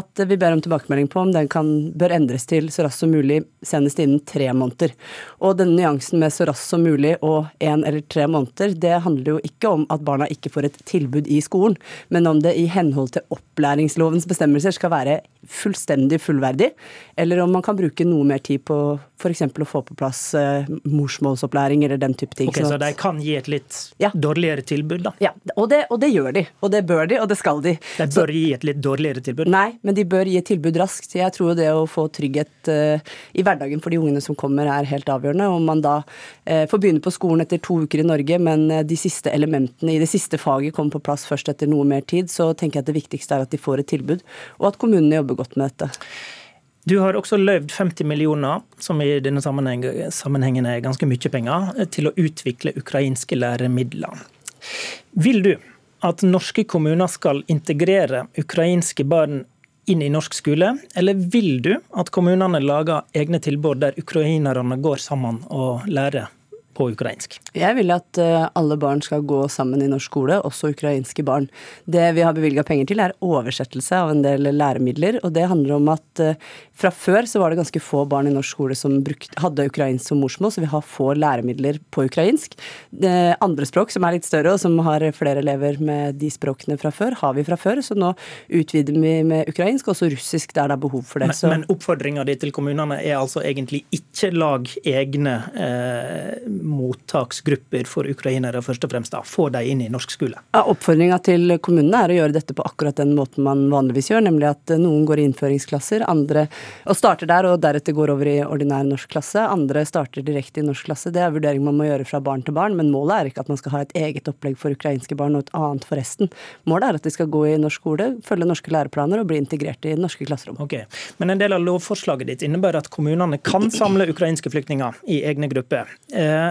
At vi ber om tilbakemelding på om den kan, bør endres til så raskt som mulig senest innen tre måneder. Og denne nyansen med så raskt som mulig og én eller tre måneder, det handler jo ikke om at barna ikke får et tilbud i skolen, men om det i henhold til opplæringslovens bestemmelser skal være fullstendig fullverdig, eller om man kan bruke noe mer tid på f.eks. å få på plass eh, morsmålsopplæring eller den type ting. Ok, Så de kan gi et litt ja. dårligere tilbud, da? Ja, og det, og det, gjør de. Og det bør de, og det skal de. De bør så, gi et litt dårligere tilbud? Nei, men de bør gi et tilbud raskt. Jeg tror det å få trygghet uh, i hverdagen for de ungene som kommer, er helt avgjørende. Om man da uh, får begynne på skolen etter to uker i Norge, men uh, de siste elementene i det siste faget kommer på plass først etter noe mer tid, så tenker jeg at det viktigste er at de får et tilbud, og at kommunene jobber godt med dette. Du har også løyvd 50 millioner, som i denne sammenhengen er ganske mye penger, til å utvikle ukrainske læremidler. Vil du at norske kommuner skal integrere ukrainske barn inn i norsk skole, eller vil du at kommunene lager egne tilbud der ukrainerne går sammen og lærer på ukrainsk? Jeg vil at eh, alle barn skal gå sammen i norsk skole, også ukrainske barn. Det vi har bevilga penger til, er oversettelse av en del læremidler. Og det handler om at eh, fra før så var det ganske få barn i norsk skole som brukte, hadde ukrainsk som morsmål, så vi har få læremidler på ukrainsk. Det andre språk som er litt større, og som har flere elever med de språkene fra før, har vi fra før. Så nå utvider vi med ukrainsk, og også russisk der det er behov for det. Men, men oppfordringa di til kommunene er altså egentlig ikke lag egne eh, mottaksgrupper for ukrainere, først og fremst. da, Få dem inn i norsk skole. Ja, Oppfordringa til kommunene er å gjøre dette på akkurat den måten man vanligvis gjør, nemlig at noen går i innføringsklasser, andre og starter der og deretter går over i ordinær norsk klasse. Andre starter direkte i norsk klasse. Det er vurdering man må gjøre fra barn til barn, men målet er ikke at man skal ha et eget opplegg for ukrainske barn og et annet for resten. Målet er at de skal gå i norsk skole, følge norske læreplaner og bli integrert i norske klasserom. Okay. Men en del av lovforslaget ditt innebærer at kommunene kan samle ukrainske flyktninger i egne grupper. Eh,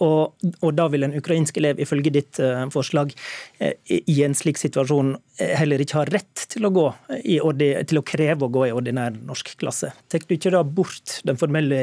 og, og, da vil en ukrainsk elev ifølge ditt uh, forslag uh, i en slik situasjon uh, heller ikke ha rett til å, gå til å kreve å gå i ordinær norsk klasse. Tar du ikke da bort den formelle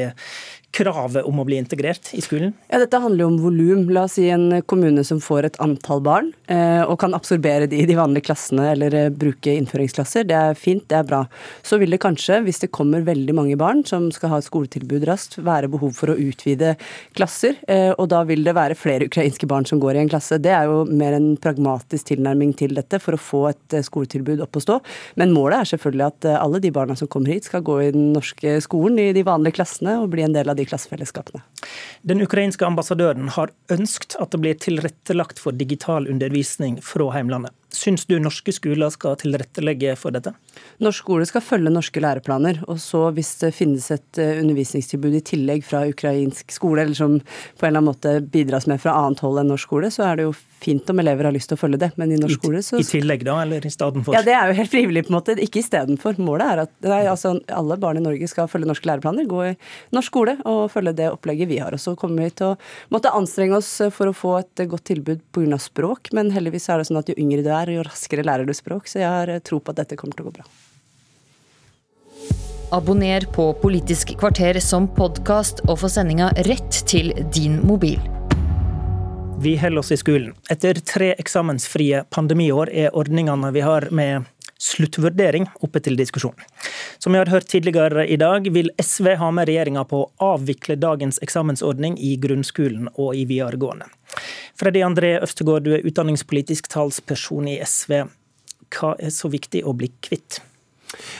kravet om å bli integrert i skolen? Ja, Dette handler jo om volum. La oss si en kommune som får et antall barn, eh, og kan absorbere de i de vanlige klassene eller eh, bruke innføringsklasser. Det er fint, det er bra. Så vil det kanskje, hvis det kommer veldig mange barn som skal ha et skoletilbud raskt, være behov for å utvide klasser. Eh, og da vil det være flere ukrainske barn som går i en klasse. Det er jo mer en pragmatisk tilnærming til dette for å få et skoletilbud opp å stå. Men målet er selvfølgelig at alle de barna som kommer hit, skal gå i den norske skolen i de vanlige klassene og bli en del av de klassefellesskapene. Den ukrainske ambassadøren har ønskt at det blir tilrettelagt for digital undervisning fra heimlandet. Syns du norske skoler skal tilrettelegge for dette? Norsk skole skal følge norske læreplaner. Og så hvis det finnes et eh, undervisningstilbud i tillegg fra ukrainsk skole, eller som på en eller annen måte bidras med fra annet hold enn norsk skole, så er det jo fint om elever har lyst til å følge det. Men i norsk I, skole så I tillegg da, eller i stedet for? Ja, det er jo helt frivillig, på en måte. Ikke istedenfor. Målet er at nei, altså, alle barn i Norge skal følge norske læreplaner, gå i norsk skole og følge det opplegget vi har. Og så kommer vi til å måtte anstrenge oss for å få et godt tilbud pga. språk, men heldigvis er det sånn at jo yngre du er, jo raskere lærer du språk. Så jeg har eh, tro på at dette kommer til å gå bra. Abonner på Politisk kvarter som podkast og få sendinga rett til din mobil. Vi holder oss i skolen. Etter tre eksamensfrie pandemiår er ordningene vi har med sluttvurdering oppe til diskusjon. Som vi har hørt tidligere i dag, vil SV ha med regjeringa på å avvikle dagens eksamensordning i grunnskolen og i videregående. Freddy André Øvstegård, du er utdanningspolitisk talsperson i SV. Hva er så viktig å bli kvitt?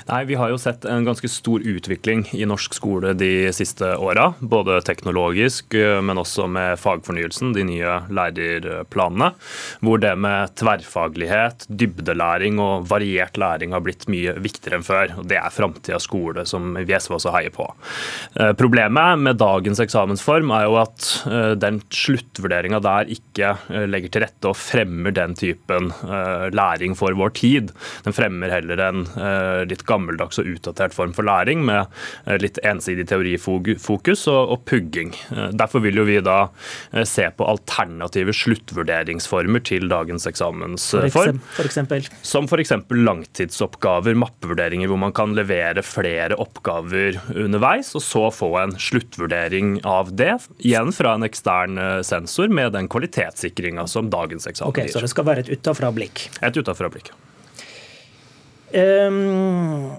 Nei, Vi har jo sett en ganske stor utvikling i norsk skole de siste åra. Både teknologisk, eh, men også med fagfornyelsen, de nye lærerplanene. Hvor det med tverrfaglighet, dybdelæring og variert læring har blitt mye viktigere enn før. og Det er framtidas skole, som vi SV også heier på. Eh, problemet med dagens eksamensform er jo at eh, den sluttvurderinga der ikke legger til rette og fremmer den typen læring for vår tid. Den fremmer heller en litt gammeldags og utdatert form for læring, med eh, litt ensidig teorifokus og, og pugging. Eh, derfor vil jo vi da eh, se på alternative sluttvurderingsformer til dagens eksamensform. For eksempel. Som f.eks. langtidsoppgaver, mappevurderinger, hvor man kan levere flere oppgaver underveis, og så få en sluttvurdering av det, igjen fra en ekstern sensor, med den kvalitetssikringa som dagens eksamen okay, gir. Så det skal være et utafra-blikk? Et utafra-blikk. Um,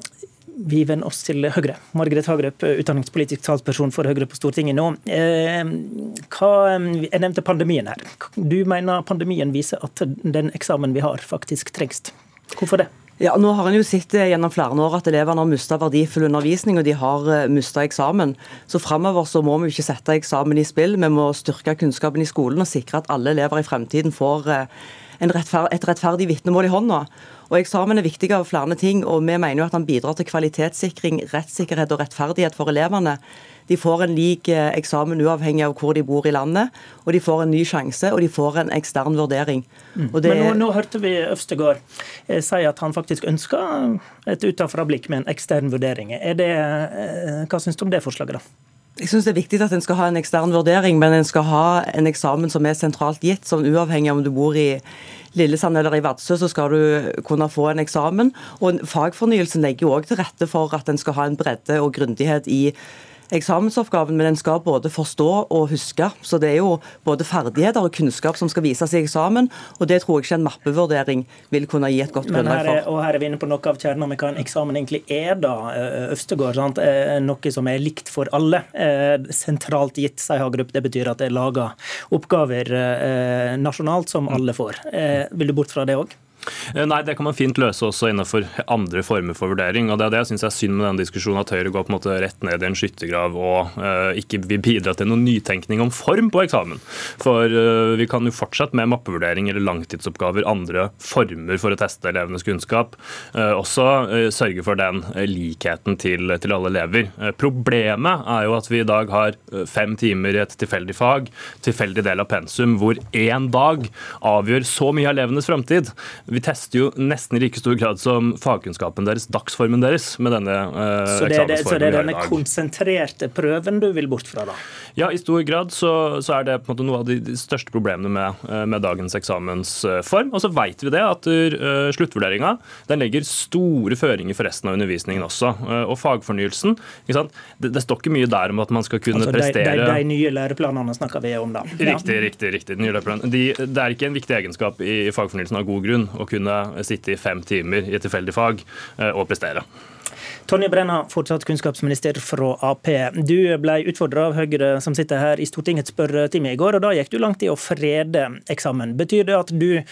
vi venner oss til Høyre. Margaret Hagerup, utdanningspolitisk talsperson for Høyre på Stortinget nå. Hva, jeg nevnte pandemien her. Du mener pandemien viser at den eksamen vi har, faktisk trengs. Hvorfor det? Ja, nå har en jo sett gjennom flere år at elevene har mista verdifull undervisning, og de har eh, mista eksamen. Så framover så må vi ikke sette eksamen i spill. Vi må styrke kunnskapen i skolen og sikre at alle elever i fremtiden får eh, rettfer et rettferdig vitnemål i hånda. Og Eksamen er viktig av flere ting, og vi mener jo at han bidrar til kvalitetssikring, rettssikkerhet og rettferdighet for elevene. De får en lik eh, eksamen uavhengig av hvor de bor i landet, og de får en ny sjanse, og de får en ekstern vurdering. Mm. Det... Men nå, nå, hørte vi Øvstegård eh, si at han faktisk ønsker et utenfra-blikk med en ekstern vurdering. Det, eh, hva syns du om det forslaget, da? Jeg synes Det er viktig at en skal ha en ekstern vurdering, men en skal ha en eksamen som er sentralt gitt. sånn Uavhengig av om du bor i Lillesand eller i Vadsø, så skal du kunne få en eksamen. Og Fagfornyelsen legger jo òg til rette for at en skal ha en bredde og grundighet i eksamensoppgaven, men den skal både forstå og huske. Så det er jo både ferdigheter og kunnskap som skal vises i eksamen, og det tror jeg ikke en mappevurdering vil kunne gi et godt grunnlag for. Og her er vi inne på noe av kjernen om hva en eksamen egentlig er, da, eh, Øvstegård. Sant? Eh, noe som er likt for alle. Eh, sentralt gitt, sier Hagerup. Det betyr at det er laga oppgaver nasjonalt som alle får. Vil du bort fra det òg? Eh, nei, det kan man fint løse også innenfor andre former for vurdering. og Det er det jeg syns er synd med denne diskusjonen, at Høyre går på en måte rett ned i en skyttergrav og uh, ikke vil bidra til noen nytenkning om form på eksamen. For uh, vi kan jo fortsatt med mappevurdering eller langtidsoppgaver, andre former for å teste elevenes kunnskap, uh, også sørge for den likheten til, til alle elever. Problemet er jo at vi i dag har fem timer i et tilfeldig fag, tilfeldig del av pensum, hvor én dag avgjør så mye av elevenes framtid. Vi tester jo nesten i like stor grad som fagkunnskapen deres, dagsformen deres, med denne eh, så det, det, så det er denne konsentrerte prøven du vil bort fra, da? Ja, i stor grad så, så er det på en måte noe av de, de største problemene med, eh, med, dagens eksamensform. Og så vet vi det at uh, sluttvurderinga den legger store føringer for resten av undervisningen også. Uh, og fagfornyelsen, ikke det, det, står ikke mye der om at man skal kunne altså, prestere de, de, nye læreplanene snakker vi om, da. Riktig, ja. riktig. riktig. De, det er ikke en viktig egenskap i fagfornyelsen av god grunn å kunne sitte i fem timer i et tilfeldig fag uh, og prestere. Tonje Brenna, fortsatt kunnskapsminister fra Ap. Du ble utfordra av Høyre som sitter her i Stortingets spørretime i går, og da gikk du langt i å frede eksamen. Betyr det at du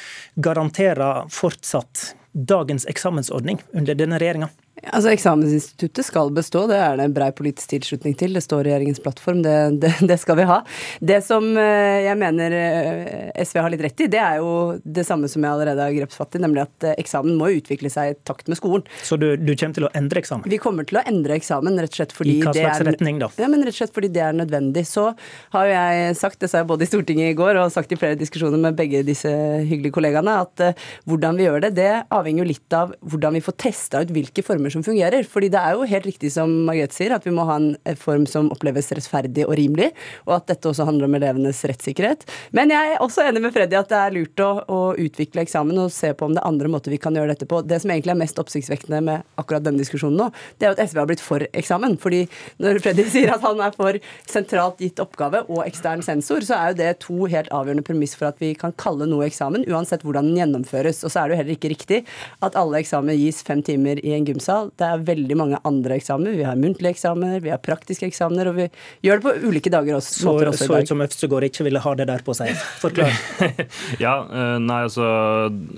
garanterer fortsatt dagens eksamensordning under denne regjeringa? Altså, Eksamensinstituttet skal bestå, det er det en brei politisk tilslutning til. Det står i regjeringens plattform, det, det, det, skal vi ha. Det som eh, jeg mener eh, SV har litt rett i, det er jo det samme som jeg allerede har grepet fatt i, nemlig at eh, eksamen må utvikle seg i takt med skolen. Så du, du, kommer til å endre eksamen? Vi kommer til å endre eksamen, rett og slett fordi I hva slags er, retning, da? Ja, men rett og slett fordi det er nødvendig. Så har jo jeg sagt, det sa jeg både i Stortinget i går og sagt i flere diskusjoner med begge disse hyggelige kollegaene, at uh, hvordan vi gjør det, det avhenger jo litt av hvordan vi får testa ut hvilke former former som fungerer. Fordi det er jo helt riktig som Margrethe sier, at vi må ha en form som oppleves rettferdig og rimelig, og at dette også handler om elevenes rettssikkerhet. Men jeg er også enig med Freddy at det er lurt å, å utvikle eksamen og se på om det er andre måter vi kan gjøre dette på. Det som egentlig er mest oppsiktsvekkende med akkurat denne diskusjonen nå, det er jo at SV har blitt for eksamen. Fordi når Freddy sier at han er for sentralt gitt oppgave og ekstern sensor, så er jo det to helt avgjørende premiss for at vi kan kalle noe eksamen, uansett hvordan den gjennomføres. Og så er det jo heller ikke riktig at alle eksamener gis fem timer i en gymsal sal. Det er veldig mange andre eksamener. Vi har muntlige eksamener, vi har praktiske eksamener, og vi gjør det på ulike dager også. Så, også så ut som Øvstegård ikke ville ha det der på seg. Forklar. ja, eh, nei, altså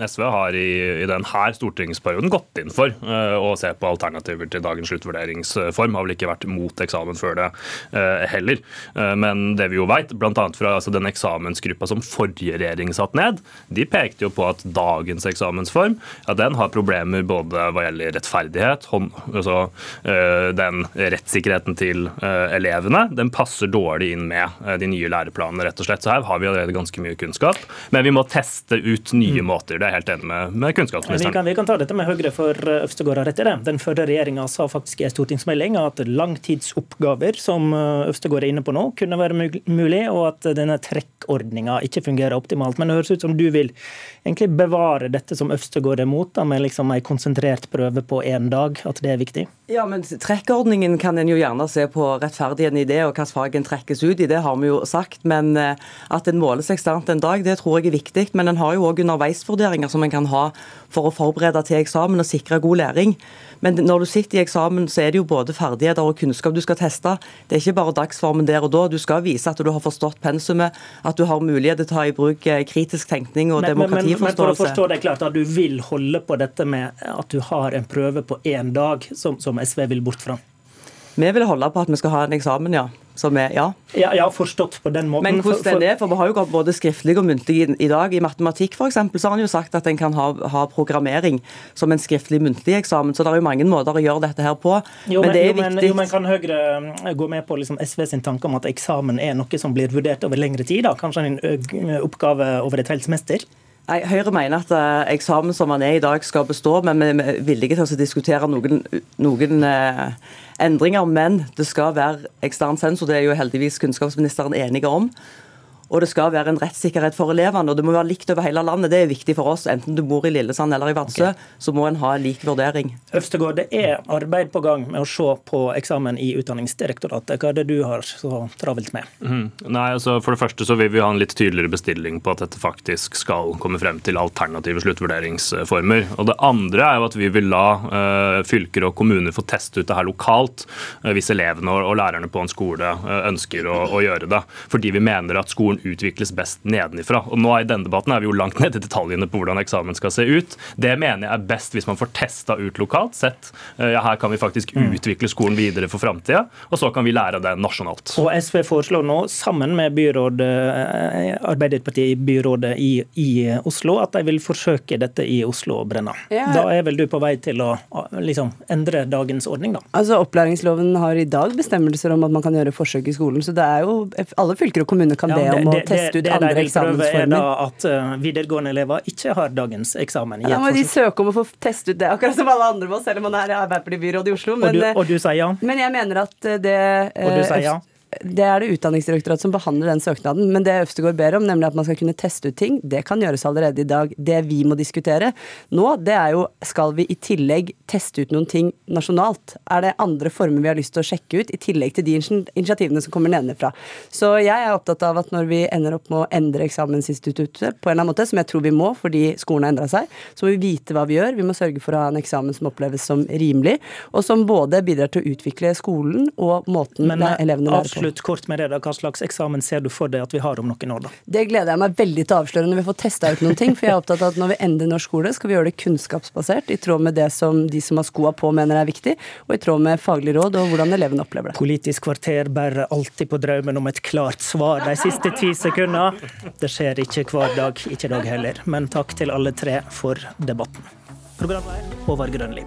SV har i, i denne stortingsperioden gått inn for uh, å se på alternativer til dagens sluttvurderingsform. Har vel ikke vært mot eksamen før det uh, heller. Uh, men det vi jo vet, bl.a. fra altså, den eksamensgruppa som forrige regjering satt ned, de pekte jo på at dagens eksamensform ja, den har problemer både hva gjelder rettferdighet hånd, altså, eh, den rettssikkerheten til eh, elevene den passer dårlig inn med eh, de nye læreplanene. rett og slett. Så her har vi allerede ganske mye kunnskap, men vi må teste ut nye mm. måter. Det er jeg helt enig med, med kunnskapsministeren. Vi kan, vi kan, ta dette med Høyre, for Øvstegård har rett i det. Den førre regjeringa sa faktisk i en stortingsmelding at langtidsoppgaver, som Øvstegård er inne på nå, kunne være mulig, og at denne trekkordninga ikke fungerer optimalt. Men det høres ut som du vil egentlig bevare dette som Øvstegård er mot, da, med liksom en konsentrert prøve på én dag dag at det er viktig? Ja, men Trekkordningen kan en jo gjerne se på rettferdigheten i det, og hvilket fag en trekkes ut i. Det har vi jo sagt. Men eh, at en måles eksternt en dag, det tror jeg er viktig. Men en har jo òg underveisvurderinger som en kan ha for å forberede til eksamen og sikre god læring. Men når du sitter i eksamen, så er det jo både ferdigheter og kunnskap du skal teste. Det er ikke bare dagsformen der og da. Du skal vise at du har forstått pensumet, at du har mulighet til å ta i bruk eh, kritisk tenkning og men, demokratiforståelse. Men, men, for å forstå det klart, at du vil holde på dette med at du har en prøve på én dag, som, som SV vil bort fra? Vi vil holde på at vi skal ha en eksamen, ja. Som er, ja. ja. ja, forstått på den måten. Men hvordan den er, for Vi har jo gått både skriftlig og muntlig i, i dag. I matematikk for eksempel, så har han jo sagt at en kan ha, ha, programmering som en skriftlig muntlig eksamen. Så det er jo mange måter å gjøre dette her på. Jo, men, men det er jo, men, viktig. Jo, men Kan Høyre eh, gå med på liksom SV sin tanke om at eksamen er noe som blir vurdert over lengre tid? da? Kanskje en oppgave over et helt semester? Nei, Høyre mener at uh, eksamen som den er i dag skal bestå, men vi er villige til å diskutere noen, noen uh, endringer. Men det skal være ekstern sensor, det er jo heldigvis kunnskapsministeren enige om. Og det skal være en rettssikkerhet for elevene. og Det må være likt over hele landet. Det er viktig for oss. Enten du bor i Lillesand eller i Vadsø, okay. så må en ha en lik vurdering. Øvstegård, det er arbeid på gang med å se på eksamen i Utdanningsdirektoratet. Hva er det du har så travelt med? Mm. Nei, altså For det første så vil vi ha en litt tydeligere bestilling på at dette faktisk skal komme frem til alternative sluttvurderingsformer. Og Det andre er jo at vi vil la uh, fylker og kommuner få teste ut det her lokalt, uh, hvis elevene og, og, lærerne på en skole uh, ønsker å, å gjøre det. Fordi vi mener at skolen eksamen utvikles best nedenifra. Og nå I denne debatten er vi jo langt ned i detaljene på hvordan eksamen skal se ut. Det mener jeg er best hvis man får testa ut lokalt. Sett eh, ja, her kan vi faktisk mm. utvikle skolen videre for framtida, og så kan vi lære det nasjonalt. Og SV foreslår nå, sammen med byråd, eh, Arbeiderpartiet i byrådet i, i, Oslo, at de vil forsøke dette i Oslo og Brenna. Ja. Da er vel du på vei til å liksom, endre dagens ordning, da? Altså, Opplæringsloven har i dag bestemmelser om at man kan gjøre forsøk i skolen, så det er jo alle fylker og kommuner kan ja, be om det, å teste ut andre eksamensformer. Det de vil prøve, er da at uh, videregående elever ikke har dagens eksamen. Ja, må de søke om å få teste ut det, akkurat som alle andre må, selv om man er Arbeiderparti-byråd i Oslo. Men, og, du, og du sier ja? Men jeg mener at det Og du sier ja? Det er det Utdanningsdirektoratet som behandler den søknaden. Men det Øvstegård ber om, nemlig at man skal kunne teste ut ting, det kan gjøres allerede i dag. Det vi må diskutere nå, det er jo skal vi i tillegg teste ut noen ting nasjonalt? Er det andre former vi har lyst til å sjekke ut, i tillegg til de initiativene som kommer nedenfra? Så jeg er opptatt av at når vi ender opp med å endre eksamensinstituttet på en eller annen måte, som jeg tror vi må fordi skolen har endra seg, så må vi vite hva vi gjør. Vi må sørge for å ha en eksamen som oppleves som rimelig, og som både bidrar til å utvikle skolen og måten Men, elevene lærer på avslutt kort med det. da. Hva slags eksamen ser du for deg at vi har om noen år? da? Det gleder jeg meg veldig til å avsløre når vi får testa ut noen ting. For jeg er opptatt av at når vi endrer norsk skole, skal vi gjøre det kunnskapsbasert, i tråd med det som de som har skoa på mener er viktig, og i tråd med faglig råd og hvordan elevene opplever det. Politisk kvarter bærer alltid på drømmen om et klart svar de siste ti sekundene. Det skjer ikke hver dag, ikke i dag heller. Men takk til alle tre for debatten. Programleder Håvard Grønli.